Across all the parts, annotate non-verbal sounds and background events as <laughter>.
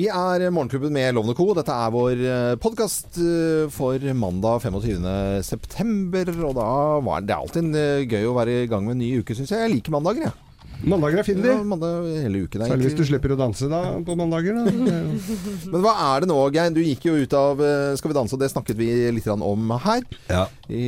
Vi er Morgenklubben med Lovende Co. Dette er vår podkast for mandag 25.9. Og da var det alltid eh, gøy å være i gang med en ny uke, syns jeg. Jeg liker mandager, jeg. Mandager er fine, de. Ja, mandag hele uken. Særlig hvis du slipper å danse da på mandager. Da. <laughs> Men hva er det nå, Geir? Du gikk jo ut av eh, Skal vi danse, og det snakket vi litt om her. Ja. I,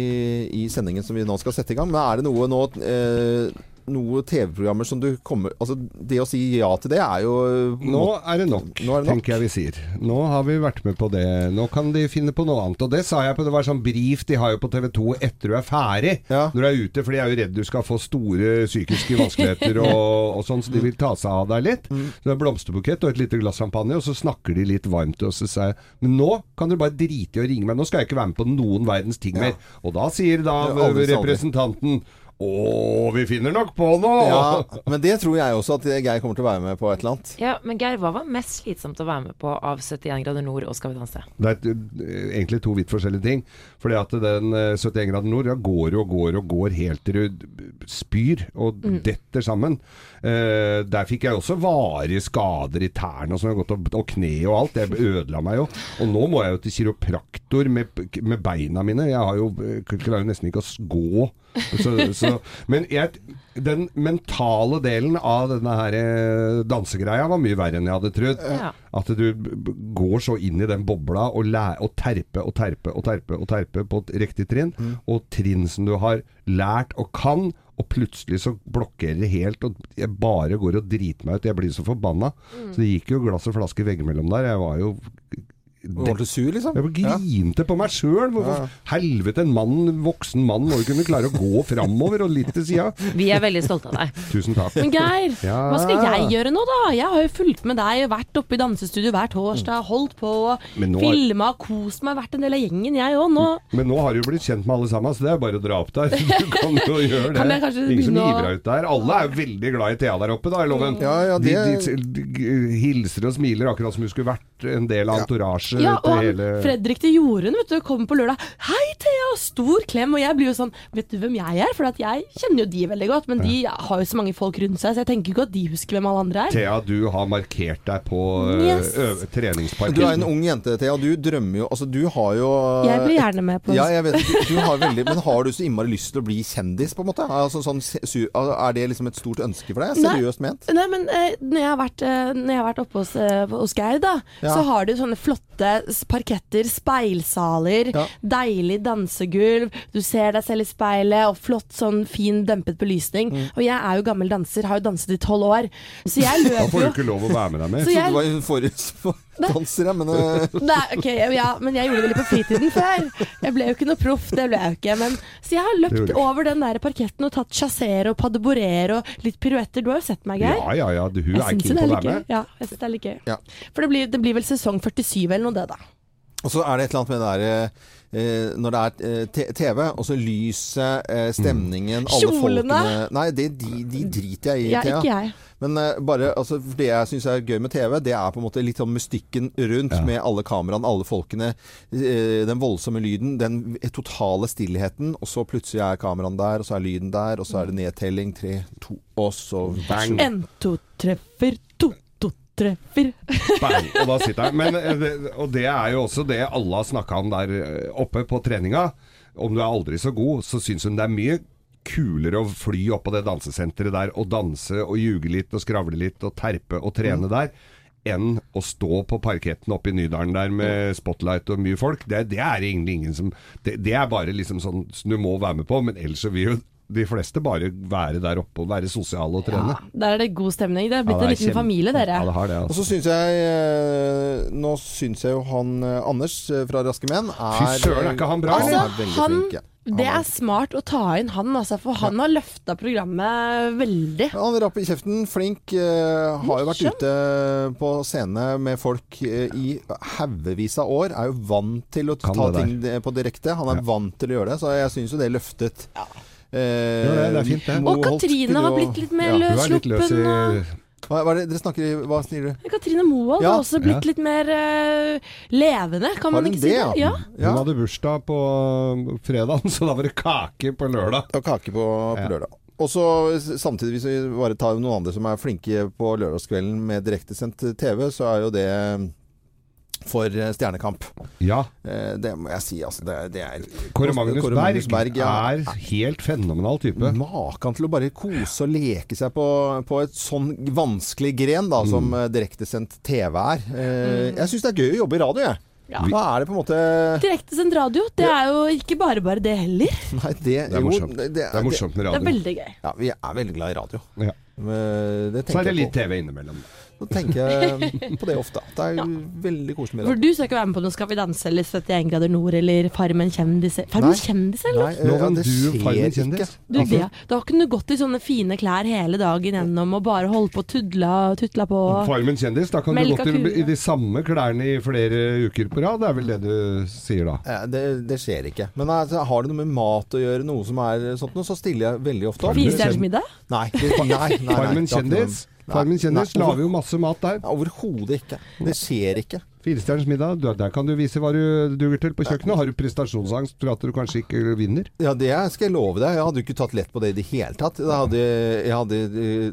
I sendingen som vi nå skal sette i gang. Men er det noe nå eh, noe TV-programmer som du kommer Altså, det å si ja til det er jo Nå er det nok, Nå er det nok. tenker jeg vi sier. Nå har vi vært med på det. Nå kan de finne på noe annet. Og det sa jeg på, det var sånn brief de har jo på TV 2 etter du er ferdig. Ja. Når du er ute, for de er jo redd du skal få store psykiske vanskeligheter og, <laughs> og sånn, så de vil ta seg av deg litt. Mm. Så det er blomsterbukett og et lite glass champagne, og så snakker de litt varmt til oss og sier Men nå kan du bare drite i å ringe meg, nå skal jeg ikke være med på noen verdens ting mer. Og da sier da representanten aldri å, vi finner nok på noe! Ja, men det tror jeg også at Geir kommer til å være med på et eller annet. Ja, men Geir, hva var mest slitsomt å være med på av 71 grader nord og Skal vi danse? Det er eh, egentlig to vidt forskjellige ting. Fordi at den eh, 71 grader nord ja, går og går og går helt til du spyr og detter sammen. Eh, der fikk jeg også varige skader i tærne og, sånn, og, og, og kne og alt. Det ødela meg jo. Og nå må jeg jo til kiropraktor med, med beina mine. Jeg har jo, eh, klarer jo nesten ikke å gå. Så, så, men jeg, den mentale delen av denne her eh, dansegreia var mye verre enn jeg hadde trodd. Ja. At du går så inn i den bobla og, læ og terpe og terpe og terpe og terpe på et riktig trinn. Og trinn som du har lært og kan, og plutselig så blokkerer det helt, og jeg bare går og driter meg ut. Jeg blir så forbanna. Så det gikk jo glass og flaske veggimellom der. Jeg var jo Ordentlig sur, liksom. jeg grinte på meg sjøl. Ja. helvete, en mann, voksen mann må jo kunne klare å gå framover og litt til sida. <laughs> Vi er veldig stolte av deg. Tusen takk. Men Geir, Ja. hva skal jeg gjøre nå da? Jeg har jo fulgt med deg, vært oppe i dansestudio hver torsdag, holdt på, nå har- filma kost meg, vært en del av gjengen jeg òg. Nå Men nå har du jo blitt kjent med alle sammen, så det er bare å dra opp der. <laughs> Du kan jo gjøre det. Kan jeg Ingen som hiver deg ut der. Alle er jo veldig glad i Thea der oppe, da, i Loven. Ja, ja, det- de, de, de hilser og smiler akkurat som hun skulle vært en del av entourage Ja, og han, hele Fredrik til Jorunn vet du, kommer på lørdag. 'Hei, Thea!' Stor klem. Og jeg blir jo sånn Vet du hvem jeg er? For at jeg kjenner jo de veldig godt, men de har jo så mange folk rundt seg, så jeg tenker ikke at de husker hvem alle andre er. Thea, du har markert deg på øh, Yes. treningsparken. Du er en ung jente, Thea. Du drømmer jo Altså, du har jo Jeg blir gjerne med på Ja, jeg vet du, du har veldig Men har du så innmari lyst til å bli kjendis, på en måte? Altså, sånn, er det liksom et stort ønske for deg? Seriøst ment? Nei, men eh, når, jeg har vært, eh, når jeg har vært oppe hos, eh, hos Geir, da, Ja. så har du sånne flotte s- parketter, speilsaler, Ja. deilig dansegulv, du ser deg selv i speilet, og flott sånn fin dempet belysning. Mm. Og jeg er jo gammel danser, har jo danset i tolv år, så jeg løper <laughs> Da får du ikke lov å være med deg mer. Så Jeg jeg- danser, jeg, men eh, <laughs> Nei, ok, ja, men jeg gjorde det litt på fritiden før. Jeg ble jo ikke noe proff, det ble jeg jo ikke. Men, så jeg har løpt over den der parketten og tatt chasseer og litt piruetter. Du har jo sett meg, Geir. Ja, ja, ja. Du, Jeg er syns keen på å være med. Ja, jeg synes det er litt gøy. Ja. For det blir, det blir vel sesong 47 eller noe, det, da. Og så er det et eller annet med det der eh, Når det er eh, TV, og så lyset, eh, stemningen, alle Kjolene. folkene Nei, det, de, de driter jeg i, Ja, Thea. ikke jeg. Men eh, bare, altså, det jeg syns er gøy med TV, det er på en måte litt sånn mystikken rundt, med alle kameraene, alle folkene, eh, den voldsomme lyden, den totale stillheten, og så plutselig er kameraene der, og så er lyden der, og så er det nedtelling, tre, to, og så Bang. En, to, tre, to, treffer. Bang, og da sitter han. Men, eh, og det er jo også det alle har snakka om der eh, oppe på treninga. Om du er aldri så god, så syns hun det er mye kulere å fly opp på det dansesenteret der og danse og ljuge litt og skravle litt og terpe og trene der. Enn å stå på parketten oppe i Nydalen der med spotlight og mye folk. Det, det er egentlig ingen som det, det er bare liksom sånn som du må være med på, men ellers så vil jo de fleste bare være der oppe og være sosiale og trene. Der er det god stemning. Det er blitt Ja, det er en liten kjempe- familie, dere. Ja, det har det, altså. Og altså. så syns jeg eh, Nå syns jeg jo han eh, Anders eh, fra Raske Menn er Fy søren, er ikke han bra, Han er Han- flink, ja. Det er- er smart å ta inn han, altså, for han har løfta programmet veldig. Ja, Han rapp i kjeften, flink. Uh, har jo vært ute på scene med folk uh, i haugevis av år. Er jo vant til å Kan ta ting på direkte. Han er Ja. vant til å gjøre det, så jeg syns jo det løftet. Eh, ja, det, er fint, det. Og Katrine har blitt litt mer ja. Løssluppen. og- Hva, hva er det dere snakker Hva sier du? Katrine Moholt Ja. har også blitt Ja. litt mer uh, levende, kan Har man hun det, si det, ja? Hun hadde bursdag på fredag, <laughs> så da var det kake på lørdag. Og kake på, på Ja. lørdag. Og så samtidig, hvis vi bare tar noen andre som er flinke på lørdagskvelden med direktesendt TV, så er jo det for eh, Stjernekamp. Ja. Eh, Det må jeg si, altså. Det, det er Kåre Magnus Kåre Berg, Magnus Berg, ja. er helt fenomenal type. Maken til å bare kose og leke seg på, på et sånn vanskelig gren da, som Mm. eh, direktesendt TV er. Eh, Jeg syns det er gøy å jobbe i radio, jeg. Ja. Hva er det på en måte Direktesendt radio, det er jo ikke bare bare det heller. <laughs> Nei, det, Det er jo, morsomt. det, Det er morsomt med Det er veldig gøy. Ja, vi er veldig glad i radio. Ja. Det Så er det litt. TV innimellom. Så tenker jeg på det ofte. Det er veldig koselig med For du skal ikke være med på noe Skal vi danse eller 71 grader nord eller Farmen kjendis Farmen kjendis, eller? Nei, ja, det skjer ikke. Du, Altså- det, da kunne du gått i sånne fine klær hele dagen gjennom og bare holdt på og tudla, tutla på. Farmen kjendis, da kan du Melka gå til kua. i de samme klærne i flere uker på rad. Det er vel det du sier da? Ja, Det, det skjer ikke. Men altså, har det noe med mat å gjøre, noe som er sånt noe, så stiller jeg veldig ofte opp. Firestjerners middag? Nei, nei, nei, nei, Farmen kjendis? Farmen kjendis lager jo masse mat der. Overhodet ikke. Det skjer ikke. Firestjerners middag, du- der kan du vise hva du duger til på kjøkkenet. Har du prestasjonsangst for at du kanskje ikke vinner? Ja, det skal jeg love deg. Jeg hadde ikke tatt lett på det i det hele tatt. Det hadde, jeg hadde,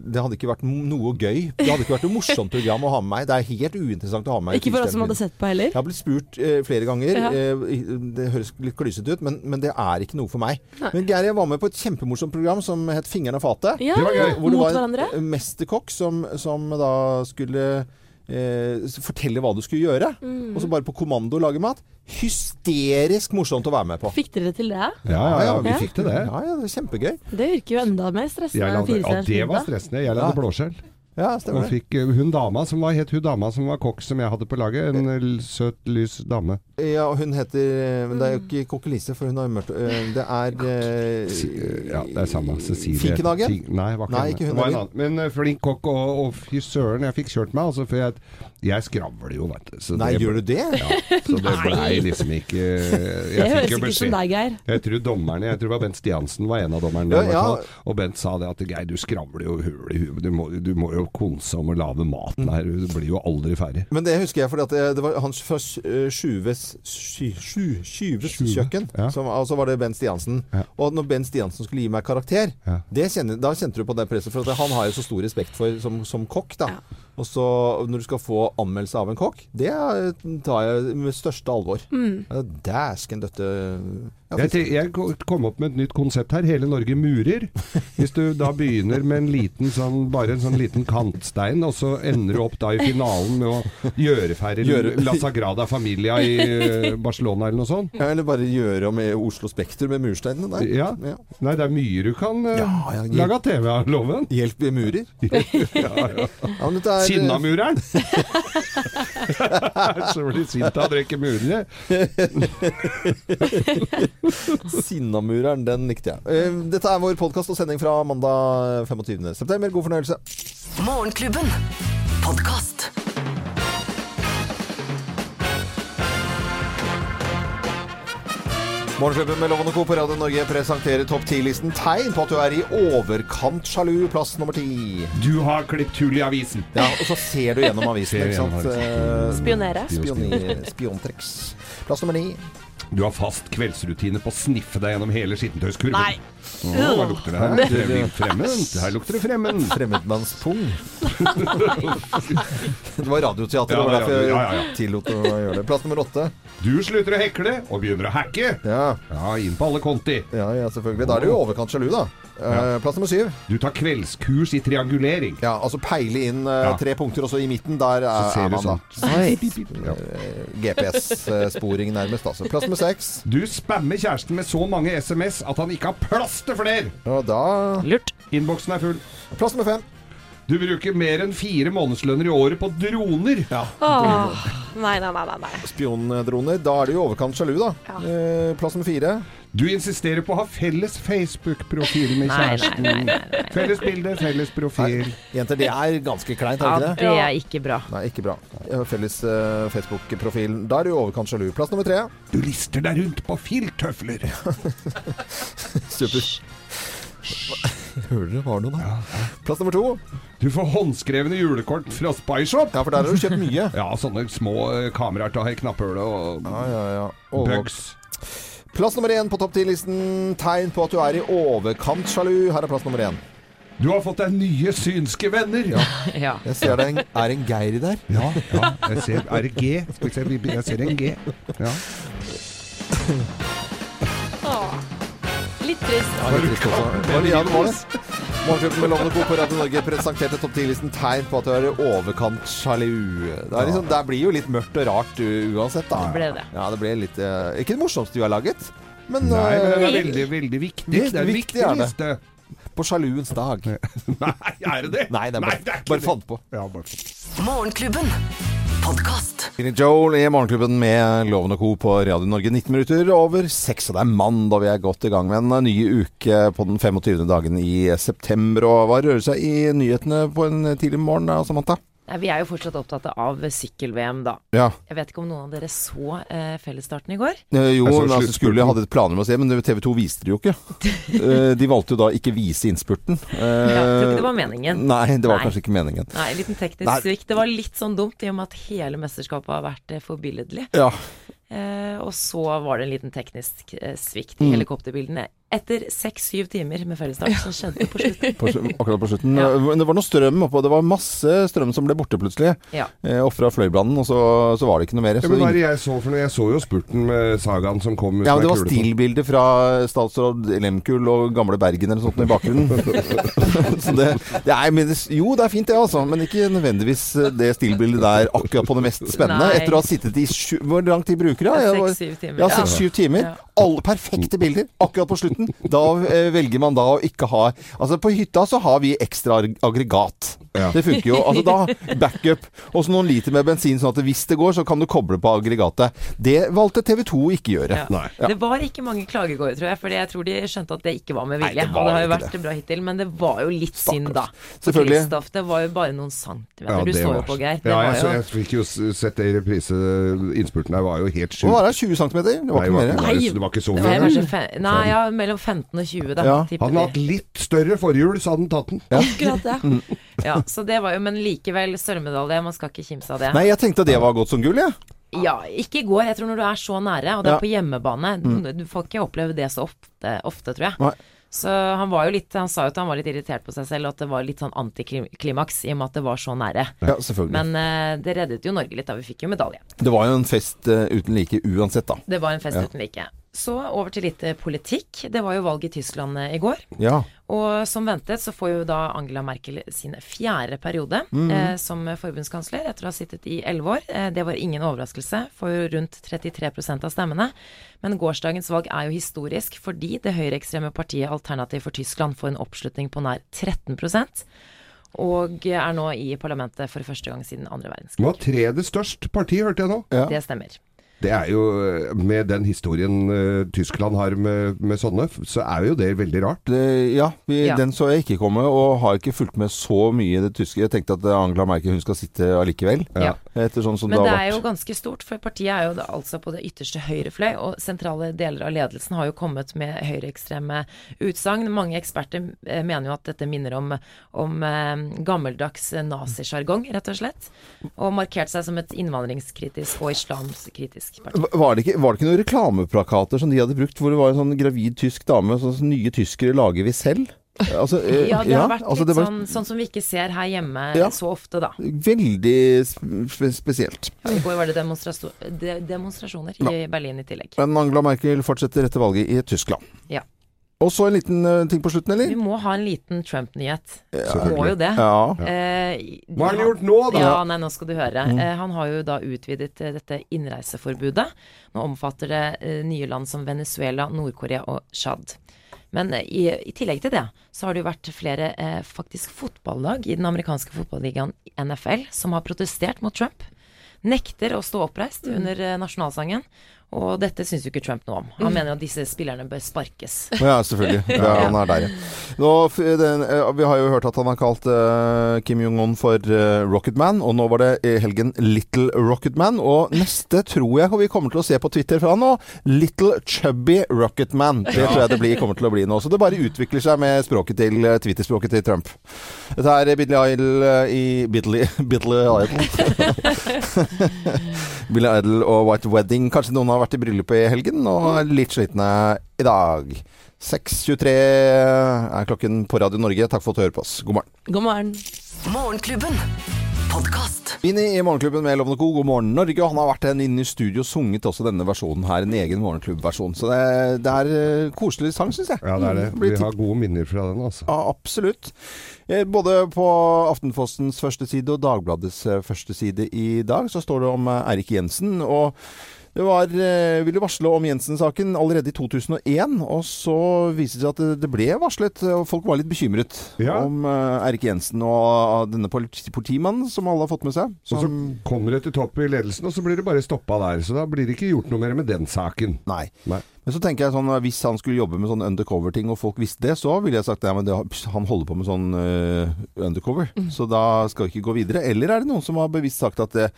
det hadde ikke vært noe gøy. Det hadde ikke vært noe morsomt program å ha med meg. Det er helt uinteressant å ha med meg. Ikke for oss som hadde sett på heller. Jeg har blitt spurt eh, flere ganger. Ja. Eh, det høres litt klysete ut, men, men det er ikke noe for meg. Men Geir, jeg var med på et kjempemorsomt program som het 'Fingeren og fatet'. Ja, Det var gøy. Hvor det var en eh, mesterkokk som, som da skulle eh, fortelle hva du skulle gjøre. Mm. Og så bare på kommando lage mat. Hysterisk morsomt å være med på. Fikk dere til det? Ja, ja, ja, vi Ja. fikk til det. Ja, ja, det var kjempegøy. Det virker jo enda mer stressende enn lagde, ja, det var stressende. Jeg Ja. lagde blåskjell. Ja, stemmer det. fikk eh, hun dama som var, het hun dama som var kokk som jeg hadde på laget. En eh, søt, lys dame. Ja, hun heter Men det er jo ikke Kokkelise, for hun har jo mørkt eh, Det er eh, Ja, det er samme. Cecilie. Finkenhagen? Nei, var ikke, Nei, ikke hun var en annen. Men eh, flink kokk, og, og fy søren, jeg fikk kjørt meg. Altså, for jeg, jeg skravler jo, vet du. så Nei, det- gjør du det? Ja, så det blei liksom ikke <laughs> Det høres ikke ut som deg, Geir. Jeg tror dommerne, jeg tror det var Bent Stiansen var en av dommerne. Ja, ja. Og Bent sa det at Geir, du skravler jo hull i huet. Du må, du må jo konse om å lage maten her. Du blir jo aldri ferdig. Men det husker jeg fordi det, det var hans fra uh, Sjuves kjøkken. ja. Som, og så var det Bent Stiansen. Ja. Og når Bent Stiansen skulle gi meg karakter, Ja. det kjenner, da kjente du på det presset. For at han har jeg så stor respekt for som, som kokk. da. Og så når du skal få anmeldelse av en kokk, det tar jeg med største alvor. Mm. Dæsken døtte Jeg, jeg kom opp med et nytt konsept her. Hele Norge murer. Hvis du da begynner med en liten sånn, bare en sånn liten kantstein, og så ender du opp da i finalen med å gjøre ferdig Gjøre- La Sagrada Familia i eh, Barcelona eller noe sånt. Ja, Eller bare gjøre om Oslo Spektrum med mursteinene der. Ja. Ja. Nei, det er mye du kan eh, Ja, ja, lage av TV av loven. Hjelp murer. <laughs> Ja, ja. dette er- Sinnamureren! <laughs> <laughs> så blir sint av å drikke murere. <laughs> Sinnamureren, den likte jeg. Eh, Dette er vår podkast og sending fra mandag 25. september. God fornøyelse. Morgenklubben. Podkast. Morgenklubben med Loven og Co. på Radio Norge presenterer topp 10-listen tegn på at du er i overkant sjalu. Plass nummer ti. Du har klippet hull i avisen. Ja, og så ser du gjennom avisen, Ser ikke sant. gjennom Eh, Spionere. Spioni- Spiontriks. Plass nummer ni. Du har fast kveldsrutine på å sniffe deg gjennom hele skittentøyskurven. Nei. Å, hva lukter det her? Det blir fremmed. Her lukter det fremmed. Fremmedmannspung. <laughs> det var radioteater, Ja, det var derfor jeg ja, ja, ja. tillot å gjøre det. Plass nummer åtte. Du slutter å hekle og begynner å hacke. Ja, Ja, inn på alle konti. ja, ja, selvfølgelig. Da er du i overkant sjalu, da. Eh, plass nummer syv. Du tar kveldskurs i triangulering. Ja, altså peile inn uh, tre punkter, og så i midten, der Så er, er man da. sånn. Ja. GPS-sporing nærmest, altså. Plass nummer seks. Du spammer kjæresten med så mange SMS at han ikke har plass til flere. Og da Lurt. Innboksen er full. Plass nummer fem. Du bruker mer enn fire månedslønner i året på droner. Åh. Nei, nei, nei, nei, nei. Spiondroner. Da er du i overkant sjalu, da. Ja. Eh, plass nummer fire. Du insisterer på å ha felles Facebook-profil med Nei, nei, kjæresten. nei, nei, nei. Felles bilde, felles profil. Jenter, det er ganske kleint, Ja, er det ikke det? det er ikke bra. Nei, ikke bra. Felles uh, Facebook-profil. Da er du i overkant sjalu. Plass nummer tre. Du lister deg rundt på filttøfler. <laughs> Super. <laughs> Hører dere var noe der? Plass nummer to. Du får håndskrevne julekort fra Spyshop. Ja, for der har du kjøpt mye. <laughs> Ja, sånne små eh, kameraer til å ha i knapphullet og Ja, ja, ja. Bugs. Plass nummer én på topp 10-listen. Tegn på at du er i overkant sjalu. Her er plass nummer én. Du har fått deg nye synske venner! Ja, <laughs> Ja. Jeg ser det er en, er en Geir der. ja. ja. Jeg ser, er det G? Jeg ser en G. Ja. Litt trist. Ja, litt trist også. Ja, det var det. Morgenklubben med Lovende Co. på Radio Norge presenterte topp 10-listen tegn på at du er i overkant sjalu. Det, er liksom, det blir jo litt mørkt og rart uansett, da. Det ble det. Ja, det ble litt uh, Ikke det morsomste du har laget, men Nei, men det eh, er veldig, veldig viktig. Viktig- Det er en viktig viktig er liste. på sjaluens dag. <laughs> Nei, er det det? Nei, det er bare, det er bare det. fant på. Ja, bare fant. Morgenklubben. Podkast. Billy Joel i Morgenklubben med Loven og Co. på Radio Norge. 19 minutter over seks, og det er mandag. Vi er godt i gang med en ny uke på den 25. dagen i september. Og hva rører seg i nyhetene på en tidlig morgen, Samantha? Vi er jo fortsatt opptatt av sykkel-VM, da. Ja. Jeg vet ikke om noen av dere så eh, fellesstarten i går? Eh, Jo, Jeg så men altså, skulle jeg hadde et planer om å se, men TV 2 viste det jo ikke. <laughs> Eh, De valgte jo da ikke vise innspurten. Ja, jeg tror ikke det var Eh, meningen. Nei, det var Nei. kanskje ikke meningen. Nei, en liten teknisk Nei. svikt. Det var litt sånn dumt i og med at hele mesterskapet har vært eh, forbilledlig. Ja. Eh, og så var det en liten teknisk eh, svikt Mm. i helikopterbildene. Etter seks-syv timer med fellesdag, så skjedde det på slutten. På, akkurat på slutten. Ja. Det var noe strøm oppå. Det var masse strøm som ble borte plutselig. Ja. Eh, Ofra fra fløibrannen, og så, så var det ikke noe mer. Ja, Så men hva er det- det jeg så for noe? Jeg så jo spurten med sagaen som kom. Ja, det var stillbilder fra statsråd Lemkuhl og gamle Bergen eller sånt i bakgrunnen. <laughs> så det, det er, men det, jo, det er fint det, altså. Men ikke nødvendigvis det stillbildet der akkurat på det mest spennende. Nei. Etter å ha sittet i sju, Hvor lang tid bruker du? Seks-syv timer. Ja, seks-syv timer. Ja. Alle perfekte bilder akkurat på slutten. Da eh, velger man da å ikke ha Altså, på hytta så har vi ekstra aggregat. Ja. Det funker jo. Altså da backup. Og så noen liter med bensin, sånn at hvis det går, så kan du koble på aggregatet. Det valgte TV 2 å ikke gjøre. Ja. Nei. Det var ikke mange klagegårder, tror jeg, for jeg tror de skjønte at det ikke var med vilje. Nei, det var og det har jo vært det. bra hittil, men det var jo litt synd, da. Selvfølgelig. Kristoff, det var jo bare noen centimeter. Ja, du det så jo på, Geir. Det Ja, jeg, var jo jeg fikk jo sett det i reprise. Innspurten der var jo helt Hva sjuk. var det? 20 cm? Det var ikke mer? det var, Nei. ikke- det var ikke så mye. Nei, ja, mellom 15 og 20, da. Ja. Hadde han hatt litt større forhjul, så hadde han tatt den. Akkurat det. Ja, så det var jo, men likevel sølvmedalje. Man skal ikke kimse av det. Nei, jeg tenkte det var godt som gull, jeg. Ja, ikke i går. Jeg tror når du er så nære, og det Ja. er på hjemmebane Du får ikke oppleve det så ofte, ofte tror jeg. Nei. Så han var jo litt Han sa jo at han var litt irritert på seg selv, og at det var litt sånn antiklimaks i og med at det var så nære. Ja, selvfølgelig. Men uh, det reddet jo Norge litt, da. Vi fikk jo medalje. det var jo en fest uh, uten like uansett, da. Det var en fest Ja. uten like. Så over til litt eh, politikk. Det var jo valg i Tyskland eh, i går. Ja. Og som ventet så får jo da Angela Merkel sin fjerde periode Mm. eh, som forbundskansler etter å ha sittet i elleve år. Eh, det var ingen overraskelse, for rundt 33% av stemmene. Men gårsdagens valg er jo historisk fordi det høyreekstreme partiet Alternativ for Tyskland får en oppslutning på nær 13% og er nå i parlamentet for første gang siden andre verdenskrig. Det var tredje størst parti, hørte jeg nå. Ja. Det stemmer. Det er jo, eh, med den historien uh, Tyskland har med, med sånne, så er jo det veldig rart. Det, ja, vi, Ja. den så jeg ikke komme, og har ikke fulgt med så mye i det tyske. Jeg tenkte at Angela Merkel hun skal sitte allikevel. Ja. Etter sånn som Men det det er jo ganske stort, for partiet er jo da altså på det ytterste høyre fløy, og sentrale deler av ledelsen har jo kommet med høyreekstreme utsagn. Mange eksperter eh, mener jo at dette minner om, om eh, gammeldags eh, nazisjargong, rett og slett. Og markert seg som et innvandringskritisk og islamskritisk parti. Var det, ikke, var det ikke noen reklameplakater som de hadde brukt, hvor det var en sånn gravid tysk dame sånn som nye tyskere lager vi selv? Altså, <laughs> eh, Ja, det har vært altså, litt var sånn, sånn som vi ikke ser her hjemme Ja. så ofte, da. Veldig sp spesielt. I går var det demonstra de demonstrasjoner i Berlin i tillegg. Men Angela Merkel fortsetter etter valget i Tyskland. Ja. Og så en liten eh, ting på slutten, eller? Vi må ha en liten Trump-nyhet. Ja, Må jo det. Ja. Eh, Hva har han gjort nå, da? Ja, nei, nå skal du høre. Mm. Eh, han har jo da utvidet dette innreiseforbudet. Nå omfatter det eh, nye land som Venezuela, Nord-Korea og Tsjad. Men eh, i, i tillegg til det, så har det jo vært flere eh, faktisk fotballag i den amerikanske fotballigaen NFL som har protestert mot Trump. Nekter å stå oppreist Mm. under eh, nasjonalsangen. Og dette syns jo ikke Trump noe om. Han mener jo at disse spillerne bør sparkes. Ja, selvfølgelig. <laughs> Ja, han er der, ja. Nå, den, eh, vi har jo hørt at han har kalt uh, Kim Jong-un for uh, Rocketman, og nå var det i helgen Little Rocketman. Og neste tror jeg vi kommer til å se på Twitter fra nå, Little Chubby Rocketman. Det tror jeg det blir, kommer til å bli nå. Så det bare utvikler seg med språket til uh, Twitter-språket til Trump. Dette er Billy Idol eh, i Billy Idol. <laughs> Billy Idol og White Wedding. Kanskje noen har har vært i bryllup i helgen og er litt slitne i dag. 6.23 er klokken på Radio Norge. Takk for at du hører på oss. God morgen. God morgen. Morgenklubben. Podkast. Inn i Morgenklubben med Lovende Co. God morgen Norge. Og han har vært inne i studio og sunget også denne versjonen her. En egen morgenklubbversjon. Så det, det er eh, koselig sang, syns jeg. Ja, det er det. Vi har gode minner fra den, altså. Ja, absolutt. Eh, Både på Aftenpostens første side og Dagbladets eh, første side i dag så står det om Eirik Jensen. og det var, eh, ville varsle om Jensen-saken allerede i 2001, og så viste det seg at det- ble varslet. og Folk var litt bekymret Ja. om eh, Eirik Jensen og denne politi- politimannen som alle har fått med seg. Og så Som, kommer det til topp i ledelsen, og så blir det bare stoppa der. Så da blir det ikke gjort noe mer med den saken. nei. Nei. Men så tenker jeg sånn, hvis han skulle jobbe med sånn undercover-ting, og folk visste det, så ville jeg sagt ja, men det, han holder på med sånn eh, undercover. Så da skal vi ikke gå videre. Eller er det noen som har bevisst sagt at det,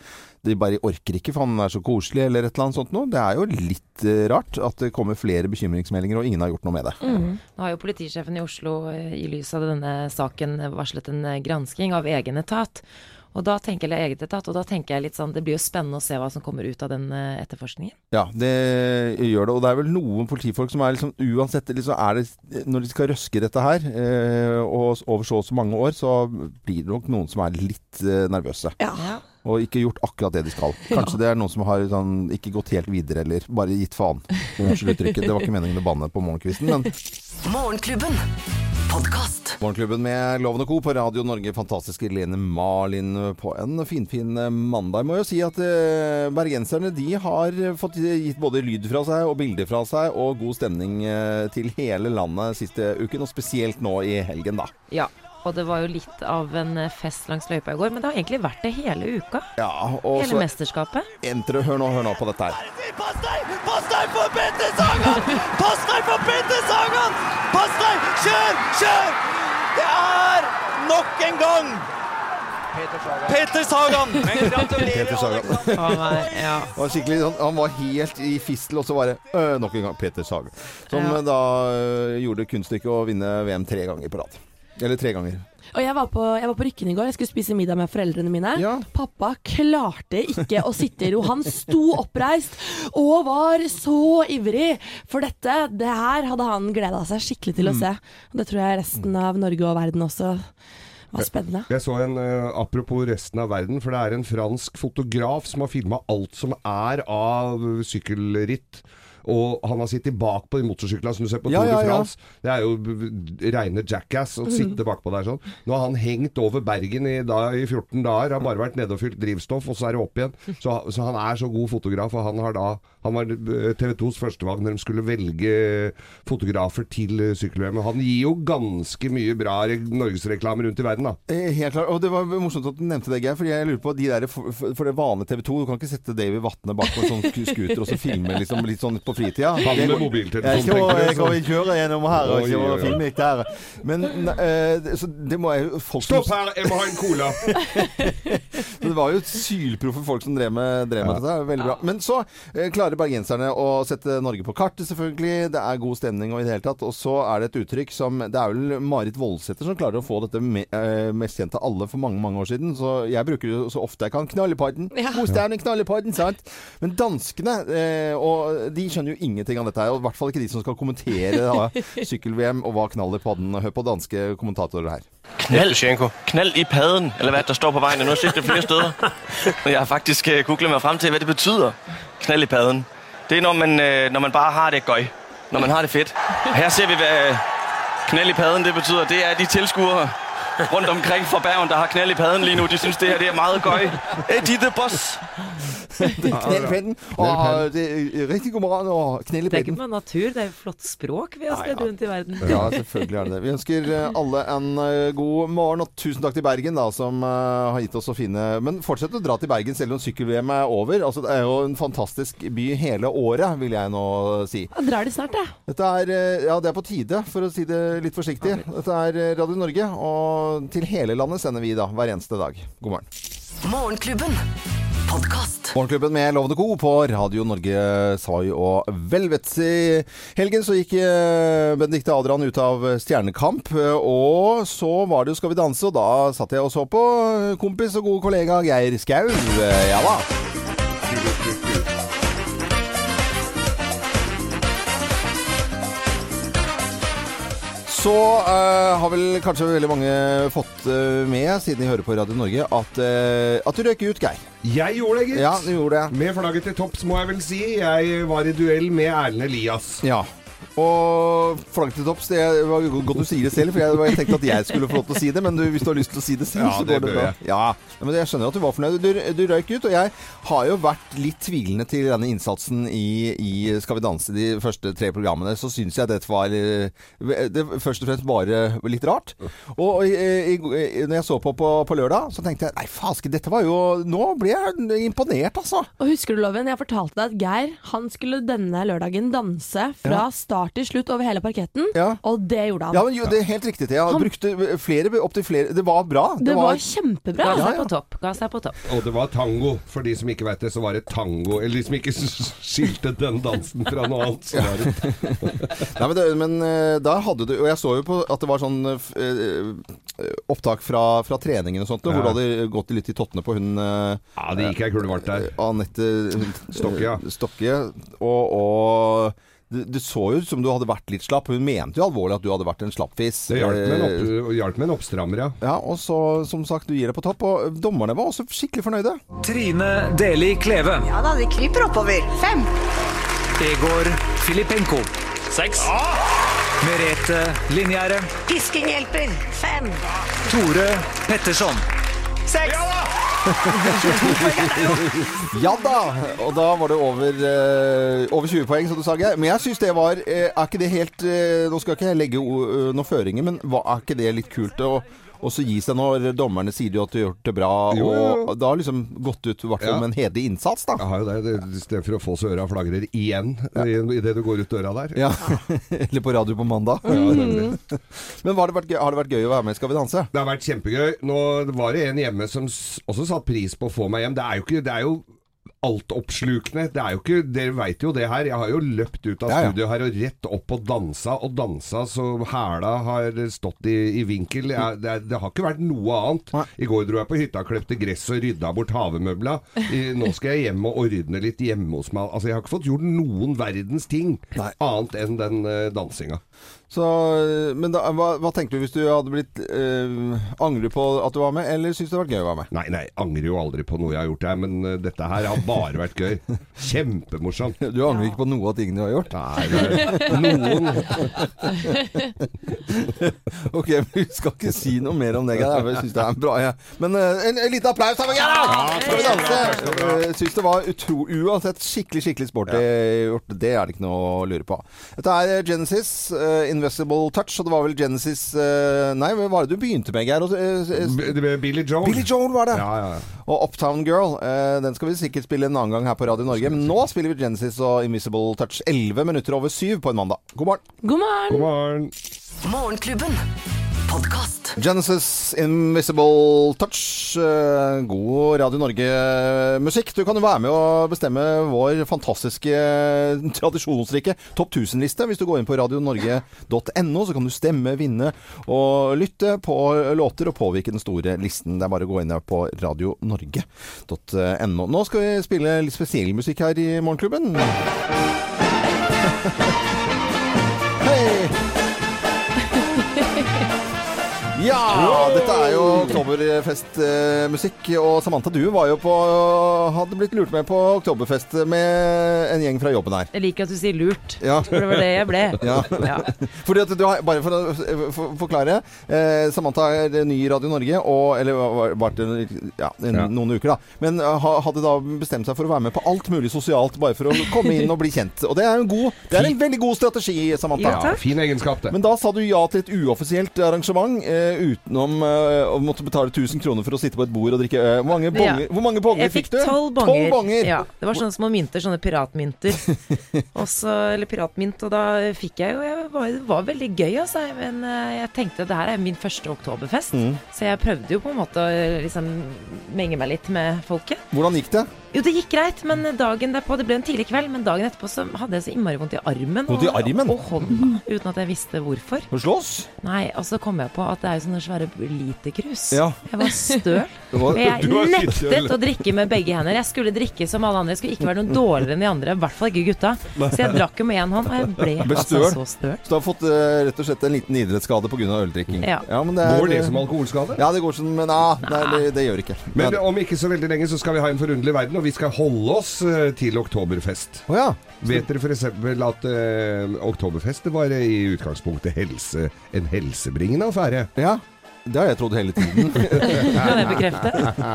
de bare orker ikke, for han er så koselig, eller et eller annet sånt noe. Det er jo litt eh, rart at det kommer flere bekymringsmeldinger, og ingen har gjort noe med det. Nå har jo politisjefen i Oslo eh, i lys av denne saken varslet en eh, gransking av egen etat. Og da tenker jeg eget etat, og da tenker jeg litt sånn Det blir jo spennende å se hva som kommer ut av den eh, etterforskningen. Ja, det gjør det. Og det er vel noen politifolk som er liksom Uansett liksom er det, Når de skal røske dette her, eh, og over så og så mange år, så blir det nok noen som er litt eh, nervøse. Ja. Og ikke gjort akkurat det de skal. Kanskje det er noen som har sånn, ikke gått helt videre, eller bare gitt faen. Unnskyld uttrykket, det var ikke meningen å banne på morgenkvisten, men Morgenklubben. Podkast. Morgenklubben med Lovende Co. på Radio Norge. Fantastiske Lene Marlin på en finfin mandag. Må jo si at eh, bergenserne de har fått gitt både lyd fra seg og bilder fra seg, og god stemning eh, til hele landet siste uken, og spesielt nå i helgen, da. Ja. Og det var jo litt av en eh, fest langs løypa i går, men det har egentlig vært det hele uka. Ja, og Hele så mesterskapet. Enter, hør nå, hør nå på dette her. Pass deg! Pass deg for Petter Sagan! Pass deg for Petter Sagan! Pass deg! Kjør! Kjør! Det er nok en gang Peter Sagan! Men gratulerer, Peter Sagan. ja. Han var han var helt i fistel, og så bare øh, nok en gang Peter Sagan. Som Ja. da øh, gjorde kunststykket å vinne VM tre ganger på rad. Eller tre ganger. Og jeg var, på, jeg var på Rykken i går. Jeg skulle spise middag med foreldrene mine. Ja. Pappa klarte ikke å sitte i ro. Han sto oppreist og var så ivrig for dette. Det her hadde han gleda seg skikkelig til å se. Og det tror jeg resten av Norge og verden også var spennende. Jeg så en, uh, apropos resten av verden, for det er en fransk fotograf som har filma alt som er av sykkelritt. Og han har sittet bak på de motorsyklene som du ser på Ja, Tour de ja, ja. Det er jo reine jackass å sitte bakpå der sånn. Nå har han hengt over Bergen i, da, i 14 dager. Har bare vært nede og fylt drivstoff, og så er det opp igjen. Så, så han er så god fotograf, og han har da Han var TV 2s førstevalg når de skulle velge fotografer til eh, sykkel-VM. Han gir jo ganske mye bra re norgesreklame rundt i verden, da. Eh, Helt klart. Og det var morsomt at du nevnte det, Geir. Fordi jeg lurer på de der for, for for det vanlige TV 2 Du kan ikke sette Davy Vatne bak på en sånn scooter og så filme liksom litt sånn på fritida. Han med mobiltelefon, tenker du, jeg vi kjøre gjennom her og, oi. filme litt der. Men eh, det- så det må jeg folk Stopp her, jeg må ha en cola! <laughs> Så det var jo sylproffe folk som drev med, drev med dette. Veldig bra. Men så eh, klarer bergenserne å sette Norge på kartet, selvfølgelig. Det er god stemning og i det hele tatt. Og så er det et uttrykk som Det er vel Marit Voldsæter som klarer å få dette me, eh, mest kjent av alle for mange, mange år siden. Så jeg bruker det så ofte jeg kan. knallepadden. Ja. God stemning, knallepadden, sant? Men danskene, eh, og de skjønner jo ingenting av dette her. Og i hvert fall ikke de som skal kommentere <laughs> sykkel-VM og hva knall i podden. Hør på danske kommentatorer her. Knald, Knald i padden, eller hvad der står på vejen. Nu har jeg set det flere steder. Men <laughs> jeg har faktisk øh, googlet mig frem til, hvad det betyder. Knald i padden. Det er, når man, øh, når man bare har det gøj. Når man har det fedt. Og her ser vi, hvad knald i padden det betyder. Det er de tilskuere rundt omkring fra Bergen, der har knald i padden lige nu. De synes, det her det er meget gøj. Eddie de the boss? Knell er riktig god morgen og knell i Det er ikke med bare natur, det er jo flott språk vi har spredd rundt i verden. Ja, selvfølgelig er det det. Vi ønsker eh, alle en eh, god morgen, og tusen takk til Bergen, da, som eh, har gitt oss så fine Men fortsett å dra til Bergen selv om sykkel-VM er over. Altså, det er jo en fantastisk by hele året, vil jeg nå si. Ja, drar det snart, jeg. Dette er Ja, det er på tide, for å si det litt forsiktig. Dette er Radio Norge, og til hele landet sender vi da hver eneste dag. God morgen. Morgenklubben. Podkast. Morgenklubben med Lovende Co. på Radio Norge, Sai og Velvets. I helgen så gikk eh, Benedicte Adrian ut av Stjernekamp, eh, og så var det jo Skal vi danse, og da satt jeg og så på eh, kompis og gode kollega Geir Skau. Ja da. Så uh, har vel kanskje veldig mange fått uh, med, siden de hører på Radio Norge, at, uh, at du røyker ut, Geir. Jeg gjorde det, gitt. Ja, du gjorde det. Med flagget til topps, må jeg vel si. Jeg var i duell med Erlend Elias. Ja. Og flagget til topps, det var godt du sier det selv, for jeg, jeg tenkte at jeg skulle få lov til å si det, men du, hvis du har lyst til å si det selv, Ja, så det går det det bra. jeg. Ja, ja, men jeg skjønner at du var fornøyd. Du, du røyk ut, og jeg har jo vært litt tvilende til denne innsatsen i, i Skal vi danse de første tre programmene. Så syns jeg dette var eh, det, først og fremst bare litt rart. Og i, i, når jeg så på, på på lørdag, så tenkte jeg nei, faske, dette var jo Nå ble jeg imponert, altså. Og husker du, Loven, jeg fortalte deg at Geir han skulle denne lørdagen danse fra start til slutt over hele parketten, Ja. og det gjorde han. Ja, men jo, det er helt riktig. Thea. Han- brukte flere, opptil flere Det var bra. det var kjempebra. Ga Ja, seg på topp. Ga seg på topp. Og det var tango. For de som ikke vet det, så var det tango. Eller de som ikke <laughs> skilte den dansen fra noe annet. Så var det <laughs> Nei, men, det, men der da hadde du Og jeg så jo på at det var sånn eh, eh, opptak fra, fra treningen og sånt, hvor det du hadde gått litt i tottene på hun eh, Ja, det gikk ei kule varmt der. Anette Stokke, ja. Stokke. Og, og det, det så jo ut som du hadde vært litt slapp. Hun mente jo alvorlig at du hadde vært en slappfis. Det hjalp med en, Eh, opp, hjalp med en oppstrammer, ja. Ja, og så, som sagt, du gir deg på topp. Og dommerne var også skikkelig fornøyde. Trine Deli Kleve. Ja da, de kryper oppover. Fem. Egor Filipenko. Seks. Merete Linjære. Pisking hjelper. Fem. Tore Petterson. Seks. Ja da! Og da var det over, eh, over 20 poeng, som du sa, Geir. Men jeg syns det var eh, Er ikke det helt eh, Nå skal ikke jeg legge eh, noen føringer, men hva, er ikke det litt kult å også gis seg når dommerne sier at du har gjort det bra, Jo, jo. og da har liksom gått ut i hvert fall Ja. med en hederlig innsats, da. Jo det, det i stedet for å få så øra flagrer igjen i idet du går ut døra der. Ja. <laughs> Eller på radio på mandag. Ja, nemlig. <laughs> Men har det, vært gøy, har det vært gøy å være med i Skal vi danse? Det har vært kjempegøy. Nå var det en hjemme som også satte pris på å få meg hjem. Det er jo ikke Det er jo altoppslukende. Det er jo ikke Dere veit jo det her. Jeg har jo løpt ut av Ja, ja. studio her og rett opp og dansa, og dansa så hæla har stått i, i vinkel. Jeg, det, er- det har ikke vært noe annet. I går dro jeg på hytta, klepte gress og rydda bort havemøbla. I, nå skal jeg hjem og ordne litt hjemme hos meg. Altså, jeg har ikke fått gjort noen verdens ting Nei. annet enn den uh, dansinga. Så, eh, men da, hva, hva tenker du hvis du hadde blitt øh, Angrer du på at du var med, eller syns du det hadde vært gøy å være med? Nei, nei, angrer jo aldri på noe jeg har gjort her, men uh, dette her har bare vært gøy. <laughs> Kjempemorsomt. Du angrer ikke på noe av tingene du har gjort? Nei, nei, noen <laughs> Ok, men vi skal ikke si noe mer om det, Jeg syns det er bra, jeg. Men uh, en, en liten applaus her ja, Skal vi danse? Jeg syns det var utro uansett skikkelig skikkelig sporty gjort. Det er det ikke noe å lure på. Dette er Genesis, eh, Invisible Touch, og det var vel Genesis uh, Nei, hva var det du begynte med, Geir? Uh, eh, Billy Joel. Billy Joan var det! Ja, ja, ja. Og Uptown Girl, den skal vi sikkert spille en annen gang her på Radio Norge. Men nå spiller vi Genesis og Invisible Touch 11 minutter over syv på en mandag. God morgen. God morgen! God morgen. Morgenklubben. Podkast. Genesis Invisible Touch. eh, God Radio Norge-musikk. Du kan jo være med å bestemme vår fantastiske, tradisjonsrike topp 1000-liste. Hvis du går inn på radionorge.no, så kan du stemme, vinne og lytte på låter og påvirke den store listen. Det er bare å gå inn på radionorge.no. Nå skal vi spille litt spesiell musikk her i Morgenklubben. <laughs> Hei! Ja, dette er jo oktoberfestmusikk. Og Samantha, du var jo på Hadde blitt lurt med på oktoberfest med en gjeng fra jobben her. Jeg liker at du sier lurt, Ja. for det var det jeg ble. Ja. Ja. <laughs> Fordi at du har, Bare for å for, forklare. Eh, Samantha er ny i Radio Norge, og, eller var- vært en- ja, en, Ja. noen uker, da. Men eh, hadde da bestemt seg for å være med på alt mulig sosialt, bare for å komme inn og bli kjent. Og det er en, god, det er en veldig god strategi, Samantha. Ja, fin egenskap, det. Men da sa du ja til et uoffisielt arrangement eh, utenom eh, å måtte betale 1000 kroner for å sitte på et bord og drikke eh, Hvor Ja. hvor mange bonger Jeg fikk fikk du? tolv bonger. bonger. Ja, det var sånne små mynter, sånne piratmynter. <laughs> Også, eller piratmynt, og da fikk jeg jo jeg var, Det var veldig gøy, altså. Men jeg tenkte det her er min første oktoberfest. Mm. Så jeg prøvde jo på en måte å liksom menge meg litt med folket. Hvordan gikk det? Jo, det gikk greit, men dagen derpå Det ble en tidlig kveld, men dagen etterpå så hadde jeg så innmari vondt i armen. Vondt i og- armen? Og hånda, uten at jeg visste hvorfor. Du slåss? Nei, og så kom jeg på at det er jo sånne svære literkrus. Ja. Jeg var støl. <laughs> Det var- jeg nektet å drikke med begge hender. Jeg skulle drikke som alle andre. Jeg skulle ikke være noe dårligere enn de andre. I hvert fall ikke gutta. Så jeg drakk jo med én hånd, og jeg ble, Ble altså så støl. Så du har fått eh, rett og slett en liten idrettsskade pga. øldrikking? Ja. men det er, Går det som alkoholskade? Ja, det går som Men ja, nei, det, det gjør ikke. Men om ikke så veldig lenge så skal vi ha en forunderlig verden, og vi skal holde oss eh, til oktoberfest. Oh, ja. Vet dere f.eks. at uh, oktoberfest var i utgangspunktet helse, en helsebringende affære? ja. Det har jeg trodd hele tiden. <laughs> Kan jeg bekrefte?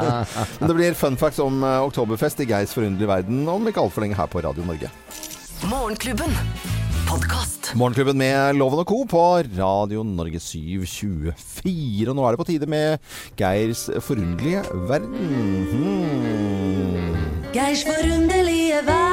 <laughs> Men det blir fun facts om eh, oktoberfest i Geirs forunderlige verden om ikke altfor lenge her på Radio Norge. Morgenklubben. Podcast. Morgenklubben med Loven og Co. på Radio Norge 724. Og nå er det på tide med Geirs forunderlige verden. Hmm. Geirs forunderlige verden.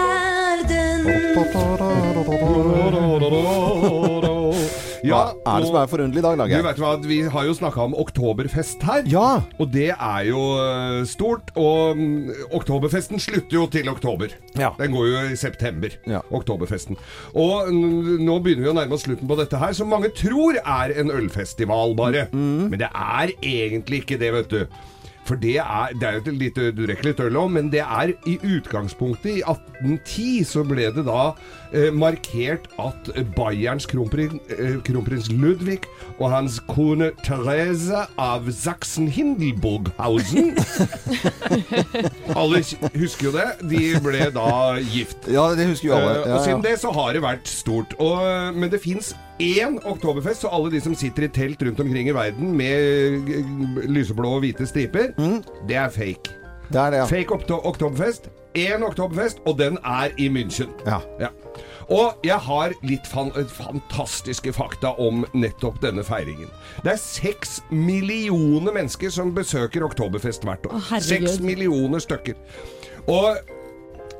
Hva er det som er forunderlig i dag, Lage? Du vet hva, Vi har jo snakka om oktoberfest her. Ja. Og det er jo eh, stort. Og mm, oktoberfesten slutter jo til oktober. Ja. Den går jo i september. Ja. Oktoberfesten. Og mm, nå begynner vi å nærme oss slutten på dette her, som mange tror er en ølfestival, bare. Mm. Men det er egentlig ikke det, vet du. For det er, det er jo et lite, Du drikker litt øl òg, men det er i utgangspunktet I 1810 så ble det da eh, markert at Bayerns kronprins, eh, kronprins Ludvig og hans kone Therese av Sachsen-Hindelburghausen <laughs> Alle husker jo det. De ble da gift. Ja, det husker jo alle. Ja, Ja, og siden det så har det vært stort. Og, eh, men det fins én oktoberfest, så alle de som sitter i telt rundt omkring i verden med lyseblå og hvite striper, det er fake. Det er det, ja. Fake okto oktoberfest. Én oktoberfest, og den er i München. Ja. Og jeg har litt fan fantastiske fakta om nettopp denne feiringen. Det er seks millioner mennesker som besøker oktoberfest hvert år. Seks millioner stykker. Og